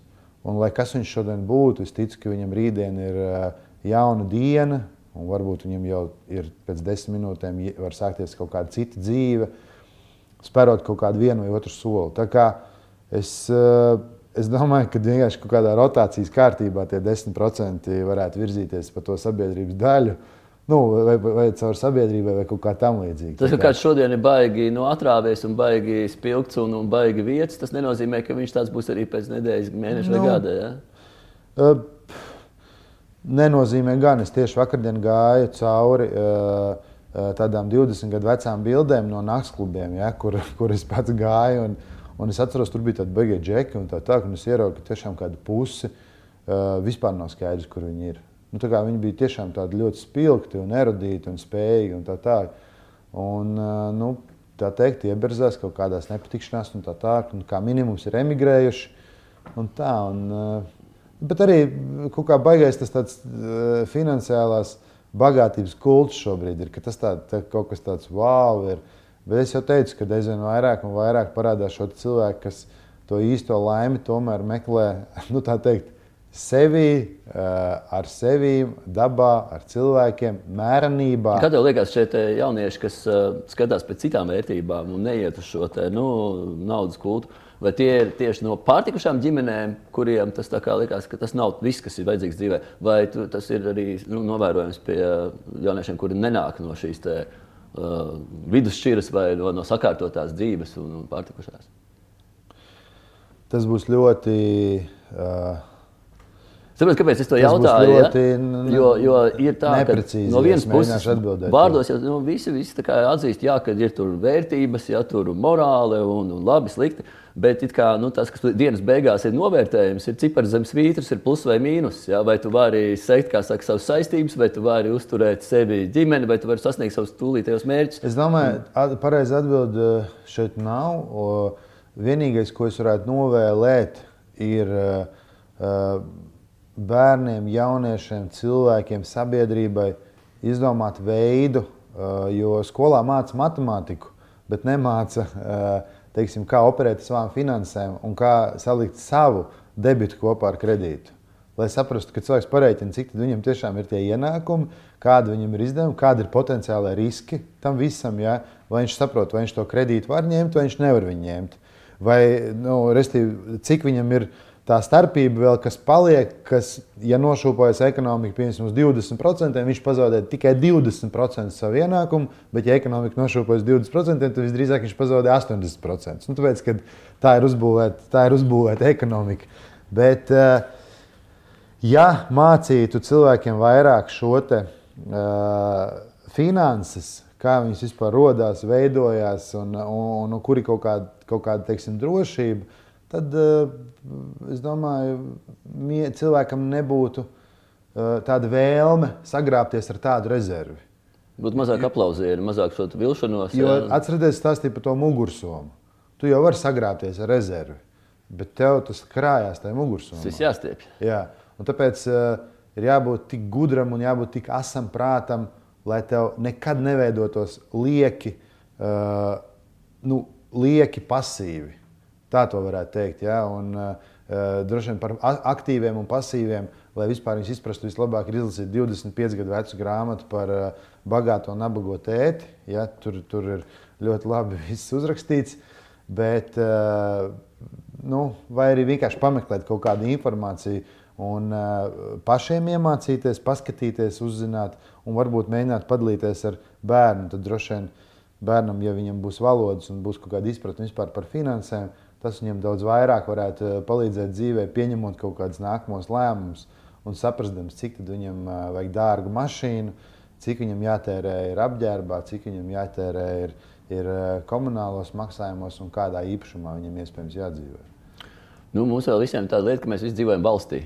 un lai kas viņš šodien būtu, es ticu, ka viņam rītdien ir jauna diena, un varbūt viņam jau ir pēc desmit minūtēm var sākties kaut kāda cita dzīve, spērot kaut kādu vienu vai otru soli. Es, eh, es domāju, ka vienkārši kaut kādā rotācijas kārtībā tie 10% varētu virzīties pa to sabiedrības daļu. Nu, vai, vai, caur sabiedrībai, vai kaut kā tamlīdzīga. Tas, ka kā... kāds šodien ir baigi no atrāvies un baigi spilgts un, un baigi vietas, tas nenozīmē, ka viņš tāds būs arī pēc nedēļas, mēneša nu, vai gada. Ja? Uh, nenozīmē gan. Es tieši vakardien gāju cauri. Uh, Eh, tādām 20 gadu vecām bildēm no naktsklubiem, ja, kur, kur es pats gāju. Un, un es atceros, tur bija tādi beigie džeki un tā tālāk. Es ieraugu, ka tiešām kāda puse uh, vispār nav skaidrs, kur viņi ir. Nu, viņi bija tiešām ļoti spilgti un erudīti un spējīgi un tā tālāk. Un, uh, nu, tā teikt, ieberzās kaut kādās nepatikšanās un tā tālāk. Un kā minimums ir emigrējuši. Un tā, un, uh, bet arī kaut kā baigais tas tāds uh, finansiālās bagātības kults šobrīd ir, ka tas tā, tā, kaut kas tāds wow ir. Bet es jau teicu, ka aizvien vairāk un vairāk parādās šo cilvēku, kas to īsto laimi tomēr meklē nu, teikt, sevi, ar sevi, dabā, ar cilvēkiem, mērenībā. Kā tev liekas, šie jaunieši, kas skatās pēc citām vērtībām un neiet uz šo te, nu, naudas kultu? Vai tie ir tieši no pārtikušām ģimenēm, kuriem tas liekas, ka tas nav viss, kas ir vajadzīgs dzīvē, vai tu, tas ir arī nu, novērojams pie jauniešiem, kuri nenāk no šīs te, uh, vidusšķiras vai no, no sakārtotās dzīves un, un pārtikušās? Tas būs ļoti. Uh, Saprotu, kāpēc es to jautāju? Ļoti, ja? jo, jo ir tā, ka no vienas puses vārdos jau nu, visi, visi atzīst, jā, ka ir tur vērtības, ja tur morāli un, un labi, slikti. Bet kā, nu, tas, kas dienas beigās ir novērtējums, ir cipars zem svītras, ir plus vai mīnus. Ja? Vai tu vari sekt saka, savas saistības, vai tu vari uzturēt sevi ģimeni, vai tu vari sasniegt savus tūlītējos mērķus? Es domāju, ka pareizi atbild eh, šeit nav. Vienīgais, ko es varētu novēlēt, ir uh, bērniem, jauniešiem, cilvēkiem, sabiedrībai izdomāt veidu, uh, jo skolā māca matemātiku, bet nemāca. Uh, teiksim, kā operēt ar savām finansēm un kā salikt savu debitu kopā ar kredītu. Lai saprastu, ka cilvēks pareiķina, cik viņam tiešām ir tie ienākumi, kāda viņam ir izdevuma, kāda ir potenciālai riski tam visam. Ja? Vai viņš saprot, vai viņš to kredītu var ņemt, vai viņš nevar viņu ņemt. Vai, nu, restīvi, cik viņam ir ielikumi tā starpība, vēl, kas paliek, kas, ja nošūpojas ekonomika piemēram, uz 20%, viņš pazaudē tikai 20% savu ienākumu, bet, ja ekonomika nošūpojas 20%, tad visdrīzāk viņš pazaudē 80%. Nu, tāpēc, tā ir uzbūvēta, tā ir uzbūvēta ekonomika. Bet, eh, ja mācītu cilvēkiem vairāk šo te, uh, finanses, kā viņas vispār radās, veidojās un, un, un kur ir kaut kāda, kaut kāda teiksim, drošība, tad uh, es domāju, cilvēkam nebūtu uh, tāda vēlme sagrābties ar tādu rezervi. Būtu mazāk aplausienu, mazāk šo vilšanos. Jo atcerieties, stāstīja par to mugursomu. Tu jau vari sagrābties ar rezervi, bet tev tas krājās tajā mugursomā. Tas jāstiepj. Jā, un tāpēc uh, ir jābūt tik gudram un jābūt tik asam prātam, lai tev nekad neveidotos lieki, uh, nu, lieki pasīvi. Tā to varētu teikt. Ja? Un, uh, droši vien par aktīviem un pasīviem, lai vispār viņus izprastu, vislabāk ir izlasīt 25 gadu vecu grāmatu par bagāto un nabago tēti. Ja, tur, tur ir ļoti labi viss uzrakstīts. Bet, nu, vai arī vienkārši pameklēt kaut kādu informāciju un pašiem iemācīties, paskatīties, uzzināt, un varbūt mēģināt padalīties ar bērnu. Tad droši vien bērnam, ja viņam būs valodas un būs kaut kāda izpratne par finansēm, Tas viņam daudz vairāk varētu eh, palīdzēt dzīvē, pieņemot kaut kādus nākamos lēmumus un saprastams, cik viņam eh, vajag dārgu mašīnu, cik viņam jātērē ir apģērbā, cik viņam jātērē ir, ir eh, komunālos maksājumos un kādā īpašumā viņam iespējams jādzīvē. Nu, mums vēl visiem ir tāda lieta, ka mēs visi dzīvojam valstī.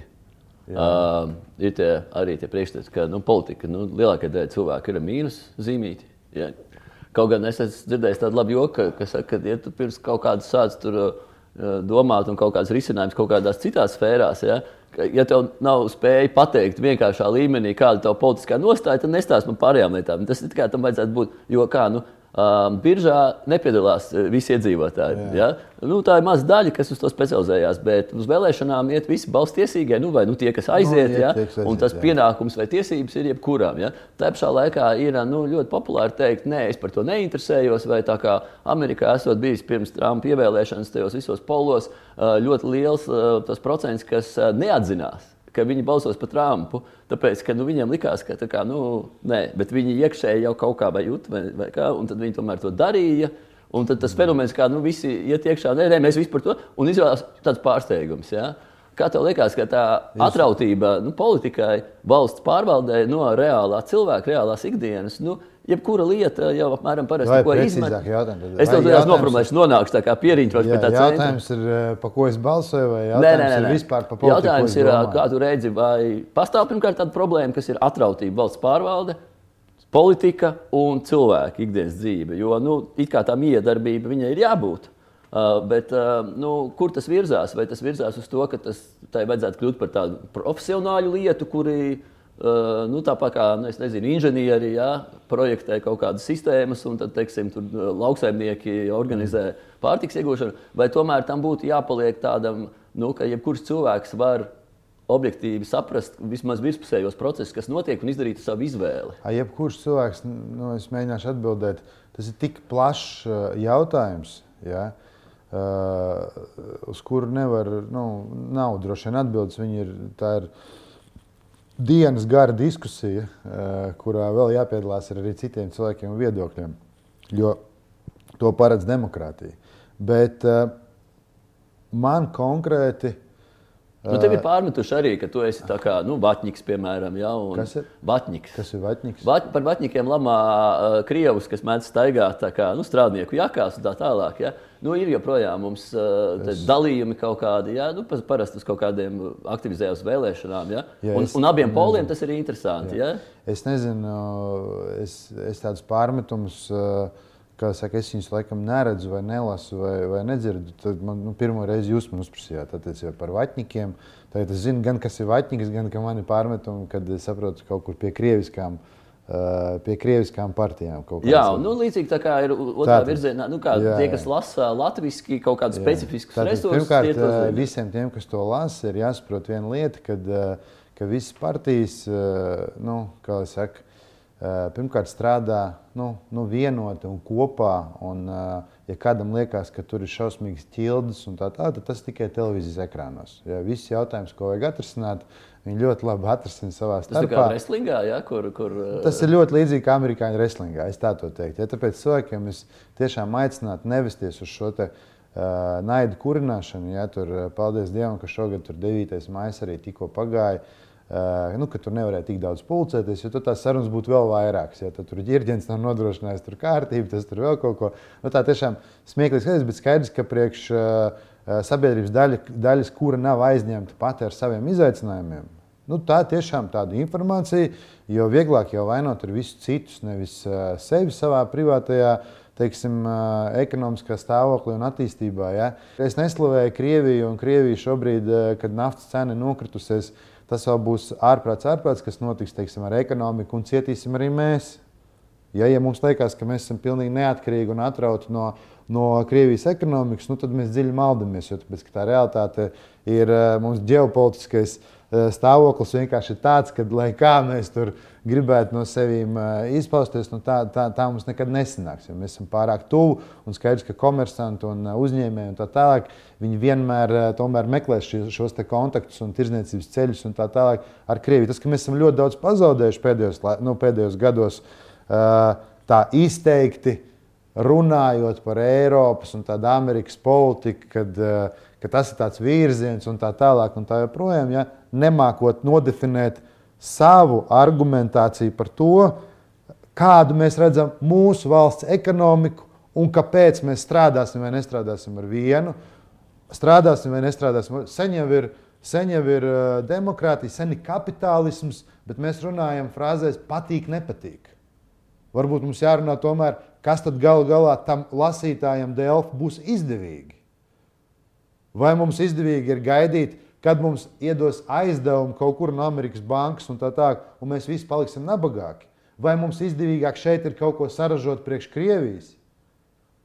Jā. Uh, ir tie, arī tie priekšstats, ka nu, politika nu, lielākajai daļai cilvēku ir mīnus zīmīti. Ja Kaut gan es esmu dzirdējis tādu labu joku, ka, saka, ka ja tu pirms kaut kādas sācis tur uh, domāt un kaut kādas risinājumus kaut kādās citās sfērās, ja, ja tev nav spēja pateikt vienkāršā līmenī, kāda ir tava politiskā nostāja, tad nestāst man pārējām lietām. Tas ir kā tam vajadzētu būt. Jo kā, nu, Um, biržā nepiedalās visi iedzīvotāji. Ja? Nu, tā ir maza daļa, kas uz to specializējās, bet uz vēlēšanām iet visi balstiesīgie, nu, vai nu, tie, kas aiziet. Nu, ja? aiziet un tas jā. pienākums vai tiesības ir jebkuram. Ja? Tā pašā laikā ir nu, ļoti populāri teikt, nē, es par to neinteresējos, vai tā kā Amerikā esot bijis pirms Trumpa ievēlēšanas tajos visos polos, ļoti liels tas procents, kas neatzinās ka viņi balsos par Trumpu. Tāpēc, ka nu, viņiem likās, ka kā, nu, nē, bet viņi iekšēji jau kaut kā jūt, vai, vai kā, un tad viņi tomēr to darīja. Un tad tas fenomens, kā nu, visi iet iekšā, nē, nē, mēs visi par to, un izrādās tāds pārsteigums. Ja? Kā tev liekas, ka tā atrautība nu, politikai, valsts pārvaldē no reālā cilvēka, reālās ikdienas, nu, jebkura lieta jau apmēram parasti ko izmanto. Es tev tādās noformulēšu, nonākšu tā kā pieriņķos pie tā centra. Jautājums ir, eh, pa ko es balsoju, vai jautājums nē, nē, nē, ir vispār pa politiku? Jautājums ir, kā tu redzi, vai pastāv pirmkārt tāda problēma, kas ir atrautība valsts pārvalde, politika un cilvēka ikdienas dzīve. Jo, nu, it kā tā miedarbība viņai ir jābūt. Uh, bet, uh, nu, kur tas virzās? Vai tas virzās uz to, ka tas, tai vajadzētu kļūt par tādu profesionālu lietu, kuri Uh, nu, tāpat kā nu, nezinu, inženieri ja, projektē kaut kādas sistēmas, un tad, teiksim, tur lauksaimnieki organizē pārtiks iegūšanu, vai tomēr tam būtu jāpaliek tādam, nu, ka jebkurš cilvēks var objektīvi saprast vismaz virspusējos procesus, kas notiek, un izdarīt savu izvēli. A, jebkurš cilvēks, nu, es mēģināšu atbildēt, tas ir tik plašs jautājums. Ja? Uh, uz kuru nevar, nu, nav droši vien atbildes. Viņi ir, tā ir dienas gara diskusija, eh, kurā vēl jāpiedalās ar arī citiem cilvēkiem un viedokļiem, jo to paredz demokrātija. Bet eh, man konkrēti Nu, tev ir pārmetuši arī, ka tu esi tā kā nu, vatņiks, piemēram. Ja, kas ir vatņiks? Kas ir vatņiks? Vat, par vatņikiem lamā krievus, kas mēdz staigāt kā, nu, strādnieku jakās un tā tālāk. Ja. Nu, ir joprojām mums uh, es... dalījumi kaut kādi, ja? nu, parasti uz kaut kādiem aktivizējos vēlēšanām. Ja? Ja, un, es... un abiem poliem tas ir interesanti. Ja. Ja? Es nezinu, es, es tādus pārmetumus. Uh, kā saka, es viņus laikam neredzu, vai nelasu, vai, vai nedzirdu. Tad man nu, pirmo reizi jūs man uzprasījāt par vatņikiem. Tagad es zinu, gan kas ir vatņiks, gan ka man ir pārmetumi, kad es saprotu kaut kur pie krieviskām. Uh, pie krieviskām partijām. Jā, nu, līdzīgi tā kā ir otrā tātad, virzienā. Nu, kā, jā, tie, kas lasa latviešu kaut kādus specifiskus resursus, pirmkārt, tie uh, visiem tiem, kas to lasa, ir jāsaprot viena lieta, kad, ka visas partijas, nu, kā jau saka, pirmkārt strādā nu, nu, vienoti un kopā. Un, ja kādam liekas, ka tur ir šausmīgas ķildes un tā tālāk, tad tas tikai televīzijas ekrānos. Ja viss jautājums, ko vajag atrisināt, viņi ļoti labi atrisina savā starpā. Tas ir kā wrestlingā, ja, kur, kur. Tas ir ļoti līdzīgi kā amerikāņu wrestlingā, es tā to teiktu. Ja, tāpēc cilvēkiem es tiešām aicinātu nevesties uz šo te. Uh, naidu kurināšanu, ja tur, paldies Dievam, ka šogad tur 9. maija arī tikko pagāja. Uh, nu, ka tur nevarēja tik daudz pulcēties, jo tās sarunas būtu vēl vairākas. Ja tur ģērģents nav nodrošinājis tur kārtību, tas tur vēl kaut ko. Nu, tā tiešām smieklīgi skaidrs, bet skaidrs, ka priekš uh, sabiedrības daļa, daļas, kura nav aizņemta pati ar saviem izaicinājumiem, nu, tā tiešām tāda informācija, jo vieglāk jau vainot ir visus citus, nevis uh, sevi savā privātajā teiksim, ekonomiskā stāvoklī un attīstībā. Ja? Es neslavēju Krieviju, un Krievija šobrīd, kad naftas cena ir nokritusies, tas vēl būs ārprāts, ārprāts, kas notiks teiksim, ar ekonomiku, un cietīsim arī mēs. Ja, ja mums liekas, ka mēs esam pilnīgi neatkarīgi un atrauti no, no Krievijas ekonomikas, nu, tad mēs dziļi maldamies. Jo tāpēc, tā realitāte ir mums ģeopolitiskais stāvoklis vienkārši ir tāds, ka, lai kā mēs tur gribētu no sevis izpausties, nu, tā, tā, tā mums nekad nesanāks. Mēs esam pārāk tuvu un skaidrs, ka komersanti un uzņēmēji un tā tālāk vienmēr meklēs šos kontaktus un tirdzniecības ceļus un tā tālāk ar Krieviju. Tas, ka mēs esam ļoti daudz pazaudējuši pēdējos, nu, pēdējos gados, tā izteikti runājot par Eiropas un tādu Amerikas politiku, kad, ka tas ir tāds virziens un tā tālāk un tā joprojām, ja, nemākot nodefinēt savu argumentāciju par to, kādu mēs redzam mūsu valsts ekonomiku un kāpēc mēs strādāsim vai nestrādāsim ar vienu, strādāsim vai nestrādāsim. Sen jau ir, sen jau ir demokrātija, sen ir kapitālisms, bet mēs runājam frāzēs patīk, nepatīk. Varbūt mums jārunā tomēr, kas tad galu galā tam lasītājam Delfa būs izdevīgi. Vai mums izdevīgi ir gaidīt, kad mums iedos aizdevumu kaut kur no Amerikas bankas un tā tālāk, un mēs visi paliksim nabagāki? Vai mums izdevīgāk šeit ir kaut ko saražot priekš Krievijas,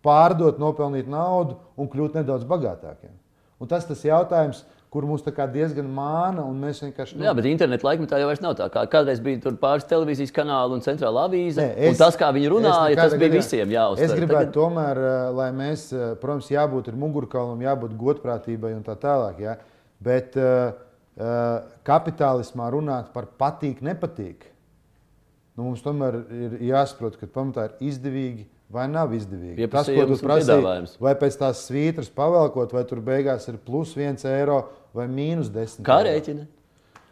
pārdot, nopelnīt naudu un kļūt nedaudz bagātākiem? Un tas ir tas jautājums, kur mums diezgan māna. Vienkārši, nu... Jā, bet interneta laikmetā jau nav tā. Kā kādreiz bija pāris televīzijas kanāli un centrāla avīze. Nē, es, tas, kā viņi runāja, tas bija visiem jāuztver. Es gribētu Tagad... tomēr, eh, lai mēs, eh, protams, jābūt mugurkaulam, jābūt godprātībai un tā tālāk. Jā. Bet uh, kapitālismā runāt par patīk, nepatīk. Nu, mums tomēr ir jāsaprot, ka pamatā ir izdevīgi vai nav izdevīgi. Tas, ko tu prasīji, vai pēc tās svītras pavelkot, vai tur beigās ir plus viens eiro vai mīnus 10. Kā rēķina?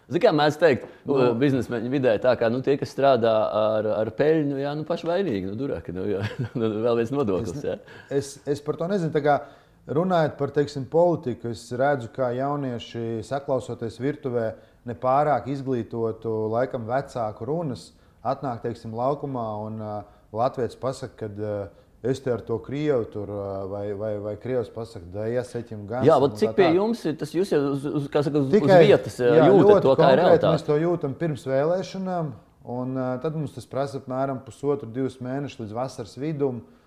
Ziniet, kā mēs teiktu, nu, biznesmeņu vidē, tā kā nu, tie, kas strādā ar, ar peļņu, jā, nu, paši vainīgi, nu, durāk, nu, jā, nu, vēl viens nodoklis. Jā. Es, es par to nezinu. Runājot par teiksim, politiku, es redzu, kā jaunieši saklausoties virtuvē, nepārāk izglītotu, laikam vecāku runas, atnāk teiksim, laukumā un uh, Latvijas pasakā, ka uh, Es te ar to krievu tur, vai, vai, vai krievs pasakā, da iesaķim gan. Jā, bet cik pie jums ir tas jūs jau uz, uz, saka, uz, Tikai, uz vietas jā, jūtat to, kā ir realitāte? Mēs to jūtam pirms vēlēšanām, un uh, tad mums tas prasa apmēram pusotru, divus mēnešus līdz vasaras vidum. Uh,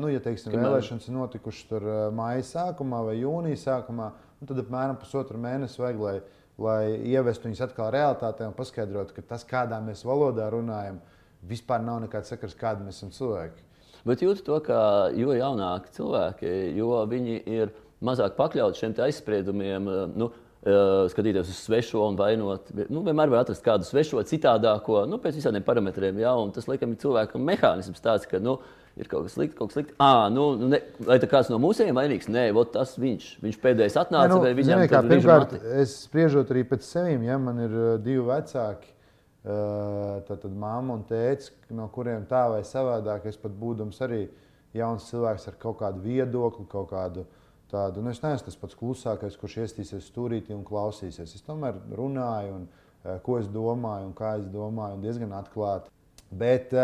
nu, ja teiksim, Kamēr... vēlēšanas ir notikušas tur uh, māja sākumā vai jūnija sākumā, tad apmēram pusotru mēnesi vajag, lai, lai ievestu viņus atkal realitātē un paskaidrotu, ka tas, kādā mēs valodā runājam, vispār nav nekāds sakars, kādi mēs esam cilvēki. Bet jūtu to, ka jo jaunāki cilvēki, jo viņi ir mazāk pakļauti šiem aizspriedumiem. Nu, eh, skatīties uz svešo un vainot. Nu, vienmēr var atrast kādu svešo, citādāko, nu, pēc visādiem parametriem. Jā, tas liekam, ir cilvēkam mehānisms tāds, ka nu, ir kaut kas slikts, kaut kas slikts. À, nu, ne, vai kāds no ir vainīgs? Nē, tas viņš, viņš pēdējais atnāca. Ja, nu, viņam, kā, pirmkārt, es spriežot arī pēc sevis, ja man ir uh, divi vecāki. Tad, tad mamma un tēvs, no kuriem tā vai savādāk, es pat būdams arī jauns cilvēks ar kaut kādu viedokli, kaut kādu tādu, nu, es neesmu tas pats klusākais, kurš iestīsies stūrītī un klausīsies. Es tomēr runāju, un, ko es domāju, un kā es domāju, un diezgan atklāti. Bet,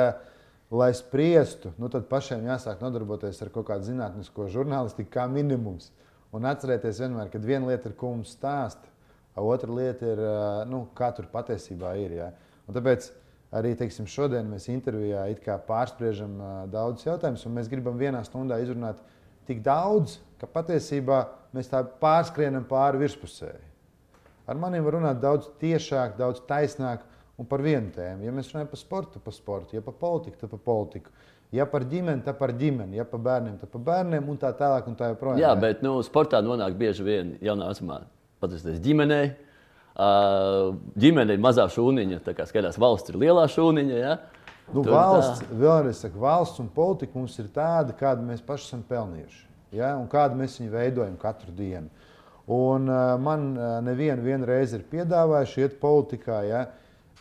lai spriestu, nu, tad pašiem jāsāk nodarboties ar kaut kādu zinātnisko žurnālistiku, kā minimums. Un atcerieties vienmēr, ka viena lieta ir, ko mums stāsta, otra lieta ir, nu, kā tur patiesībā ir. Ja? Un tāpēc arī teiksim, šodien mēs intervijā pārspriežam daudzus jautājumus, un mēs gribam vienā stundā izrunāt tik daudz, ka patiesībā mēs tā pārskrienam pāri virspusēji. Ar maniem var runāt daudz tiešāk, daudz taisnāk un par vienu tēmu. Ja mēs runājam par sportu, par sportu, ja par politiku, tad par politiku. Ja par ģimeni, tad par ģimeni, ja par bērniem, tad par bērniem, un tā tālāk. Un tā joprojām. Jā, bet nu, sportā nonāk bieži vien jaunā vecumā, patiesībā ģimenei ģimene ir mazā šūniņa, tā kā skatās, valsts ir lielā šūniņa. Ja? Nu, Tur valsts, tā. vēlreiz saku, valsts un politika mums ir tāda, kādu mēs paši esam pelnījuši. Ja? Un kādu mēs viņu veidojam katru dienu. Un, uh, man uh, nevienu reizi ir piedāvājuši iet politikā. Ja?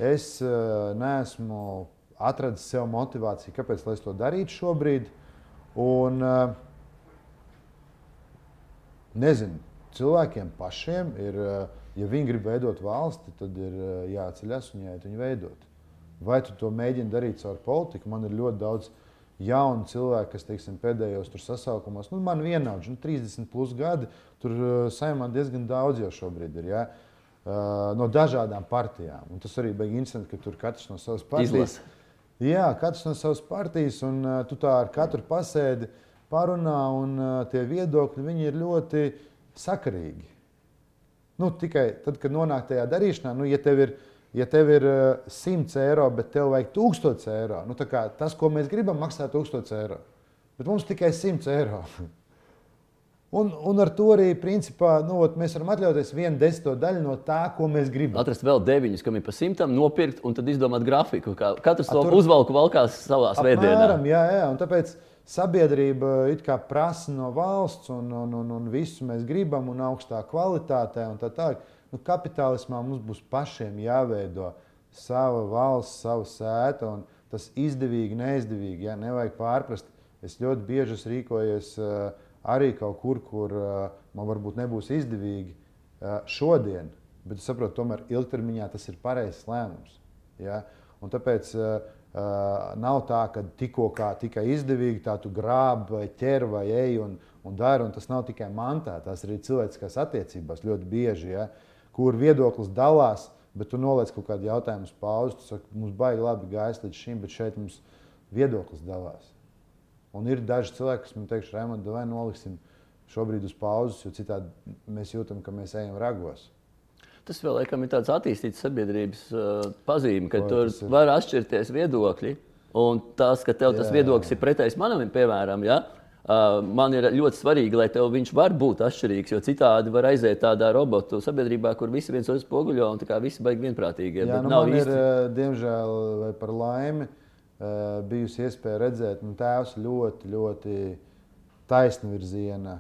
Es uh, neesmu atradis sev motivāciju, kāpēc es to darītu šobrīd. Un, uh, nezinu, cilvēkiem pašiem ir. Uh, ja viņi grib veidot valsti, tad ir eh, jāceļas un jāiet viņu veidot. Vai tu to mēģini darīt caur politiku? Man ir ļoti daudz jaunu cilvēku, kas teiksim, pēdējos sasaukumos, nu, man vienaudži, nu, 30 plus gadi, tur uh, saimā diezgan daudz jau šobrīd ir. Ja? Uh, no dažādām partijām. Un tas arī bija interesanti, ka tur katrs no savas partijas. Izlas. Jā, katrs no savas partijas, un uh, tu tā ar katru pasēdi. parunā, un uh, tie viedokļi ir ļoti sakarīgi. Nu, tikai tad, kad nonāk tajā darīšanā, nu, ja tev ir, ja tev ir uh, 100 eiro, bet tev vajag 1000 eiro, nu, tas, ko mēs gribam, maksā 1000 eiro. Bet mums tikai 100 eiro. Un, un ar to arī principā, nu, ot, mēs varam atļauties vienu desmito daļu no tā, ko mēs gribam. Atrast vēl deviņus, kam ir pa simtam, nopirkt un tad izdomāt grafiku. Katrs to tur... uzvalku valkās savā veidā. Jā, jā, un tāpēc sabiedrība kā prasa no valsts, un, un, un, un visu mēs gribam, un augstā kvalitātē. Un tā tā. Nu, kapitālismā mums būs pašiem jāveido sava valsts, sava sēta, un tas izdevīgi, neizdevīgi. Ja? Nevajag pārprast. Es ļoti bieži rīkojos. Uh, arī kaut kur, kur uh, man varbūt nebūs izdevīgi uh, šodien, bet es saprotu, tomēr ilgtermiņā tas ir pareizs lēmums. Ja? Un tāpēc uh, nav tā, ka tikko kā tikai izdevīgi tā tu grābi vai ķer vai ej un, un dari. Un tas nav tikai mantā, tās arī cilvēciskās attiecībās ļoti bieži, ja? kur viedoklis dalās. Bet tu noliec kaut kādu jautājumu uz pauzi. Tu saki, mums baigi labi gājis līdz šim, bet šeit mums viedoklis dalās. Un ir daži cilvēki, kas man teiks, Raimond, vai noliksim šobrīd uz pauzes, jo citādi mēs jūtam, ka mēs ejam ragos. Tas vēl laikam ir tāds attīstīts sabiedrības uh, pazīme, ka Ko, tur var atšķirties viedokļi. Un tas, ka tev jā, tas viedoklis jā. ir pretējs manam, piemēram, ja? uh, man ir ļoti svarīgi, lai tev viņš var būt atšķirīgs, jo citādi var aiziet tādā robotu sabiedrībā, kur visi viens otru spoguļo un visi baigi vienprātīgi. Jā, nu, man īsti... ir, uh, diemžēl, vai par laimi, uh, bijusi iespēja redzēt, nu, tēvs ļoti, ļoti taisnvirziena.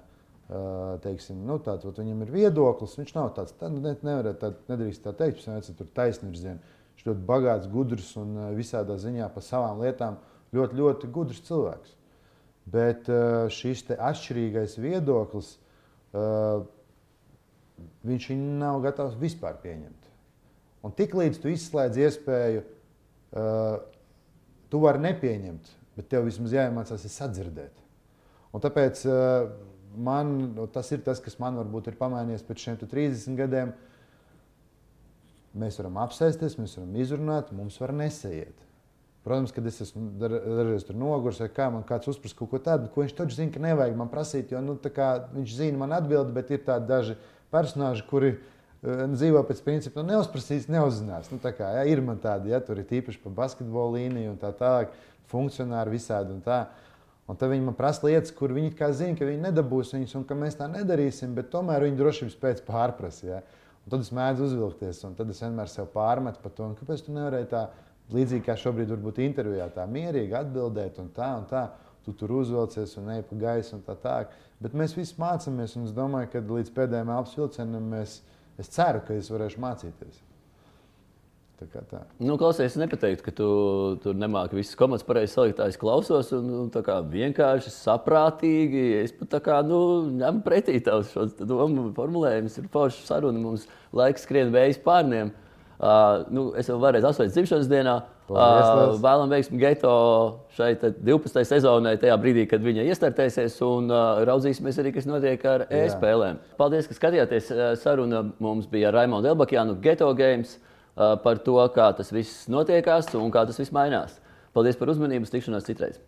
Eh, teiksim, nu, tāds, viņam ir viedoklis, viņš nav tāds, tā, ne, nevar, tā, nedrīkst tā teikt, viņš ir taisnvirziena. Viņš ļoti bagāts, gudrs un eh, visādā ziņā par savām lietām ļoti, ļoti gudrs cilvēks. Bet šis atšķirīgais viedoklis, viņš viņu nav gatavs vispār pieņemt. Un tiklīdz tu izslēdz iespēju tu vari nepieņemt, bet tev vismaz jāiemācās sadzirdēt. Un tāpēc uh, man, nu, tas ir tas, kas man varbūt ir pamainījies pēc šiem 30 gadiem. Mēs varam apsēsties, mēs varam izrunāt, mums var nesaiet. Protams, kad es esmu dažreiz tur noguris, vai kā man kāds uzprasa kaut ko tādu, ko viņš taču zina, ka nevajag man prasīt, jo nu, kā, viņš zina man atbildi, bet ir tādi daži personāži, kuri dzīvo pēc principa, nu, neuzprasīs, neuzzinās. Nu, kā, ja, ir man tādi, ja tur ir tīpaši pa basketbolu līniju un tā tālāk, funkcionāri visādi un tā. Un tad viņi man prasa lietas, kur viņi zina, ka viņi nedabūs viņas un ka mēs tā nedarīsim, bet tomēr viņi drošības pēc pārprasa. Ja? Un tad es mēdzu uzvilkties, un tad es vienmēr sev pārmetu par to, kāpēc tu nevarēji tā līdzīgi kā šobrīd, varbūt intervijā, tā mierīgi atbildēt un tā un tā. Tu tur uzvelcies un ej pa gaisu un tā tālāk. Bet mēs visi mācāmies, un es domāju, ka līdz pēdējiem elpas vilcienam mēs mēs Es ceru, ka es varēšu mācīties. Nu, klausies, es nepateiktu, ka tu tur nemāki visas komandas pareizi salikt. Es klausos, un nu, tā kā vienkārši saprātīgi. Es pat tā kā nu, ņemu pretī tavs domu formulējumus. Ir forša saruna, mums laiks skrien vējas pārniem. Uh, nu, es jau varēju asociēt dzimšanas dienā. Uh, vēlam veiksmi Geto šai 12. sezonai, tajā brīdī, kad viņa iestartēsies, un uh, raudzīsimies arī, kas notiek ar e-spēlēm. Paldies, ka skatījāties. Saruna mums bija ar Raimonu Elbakjānu, Geto Games, uh, par to, kā tas viss notiekās un kā tas viss mainās. Paldies par uzmanību, tikšanos citreiz!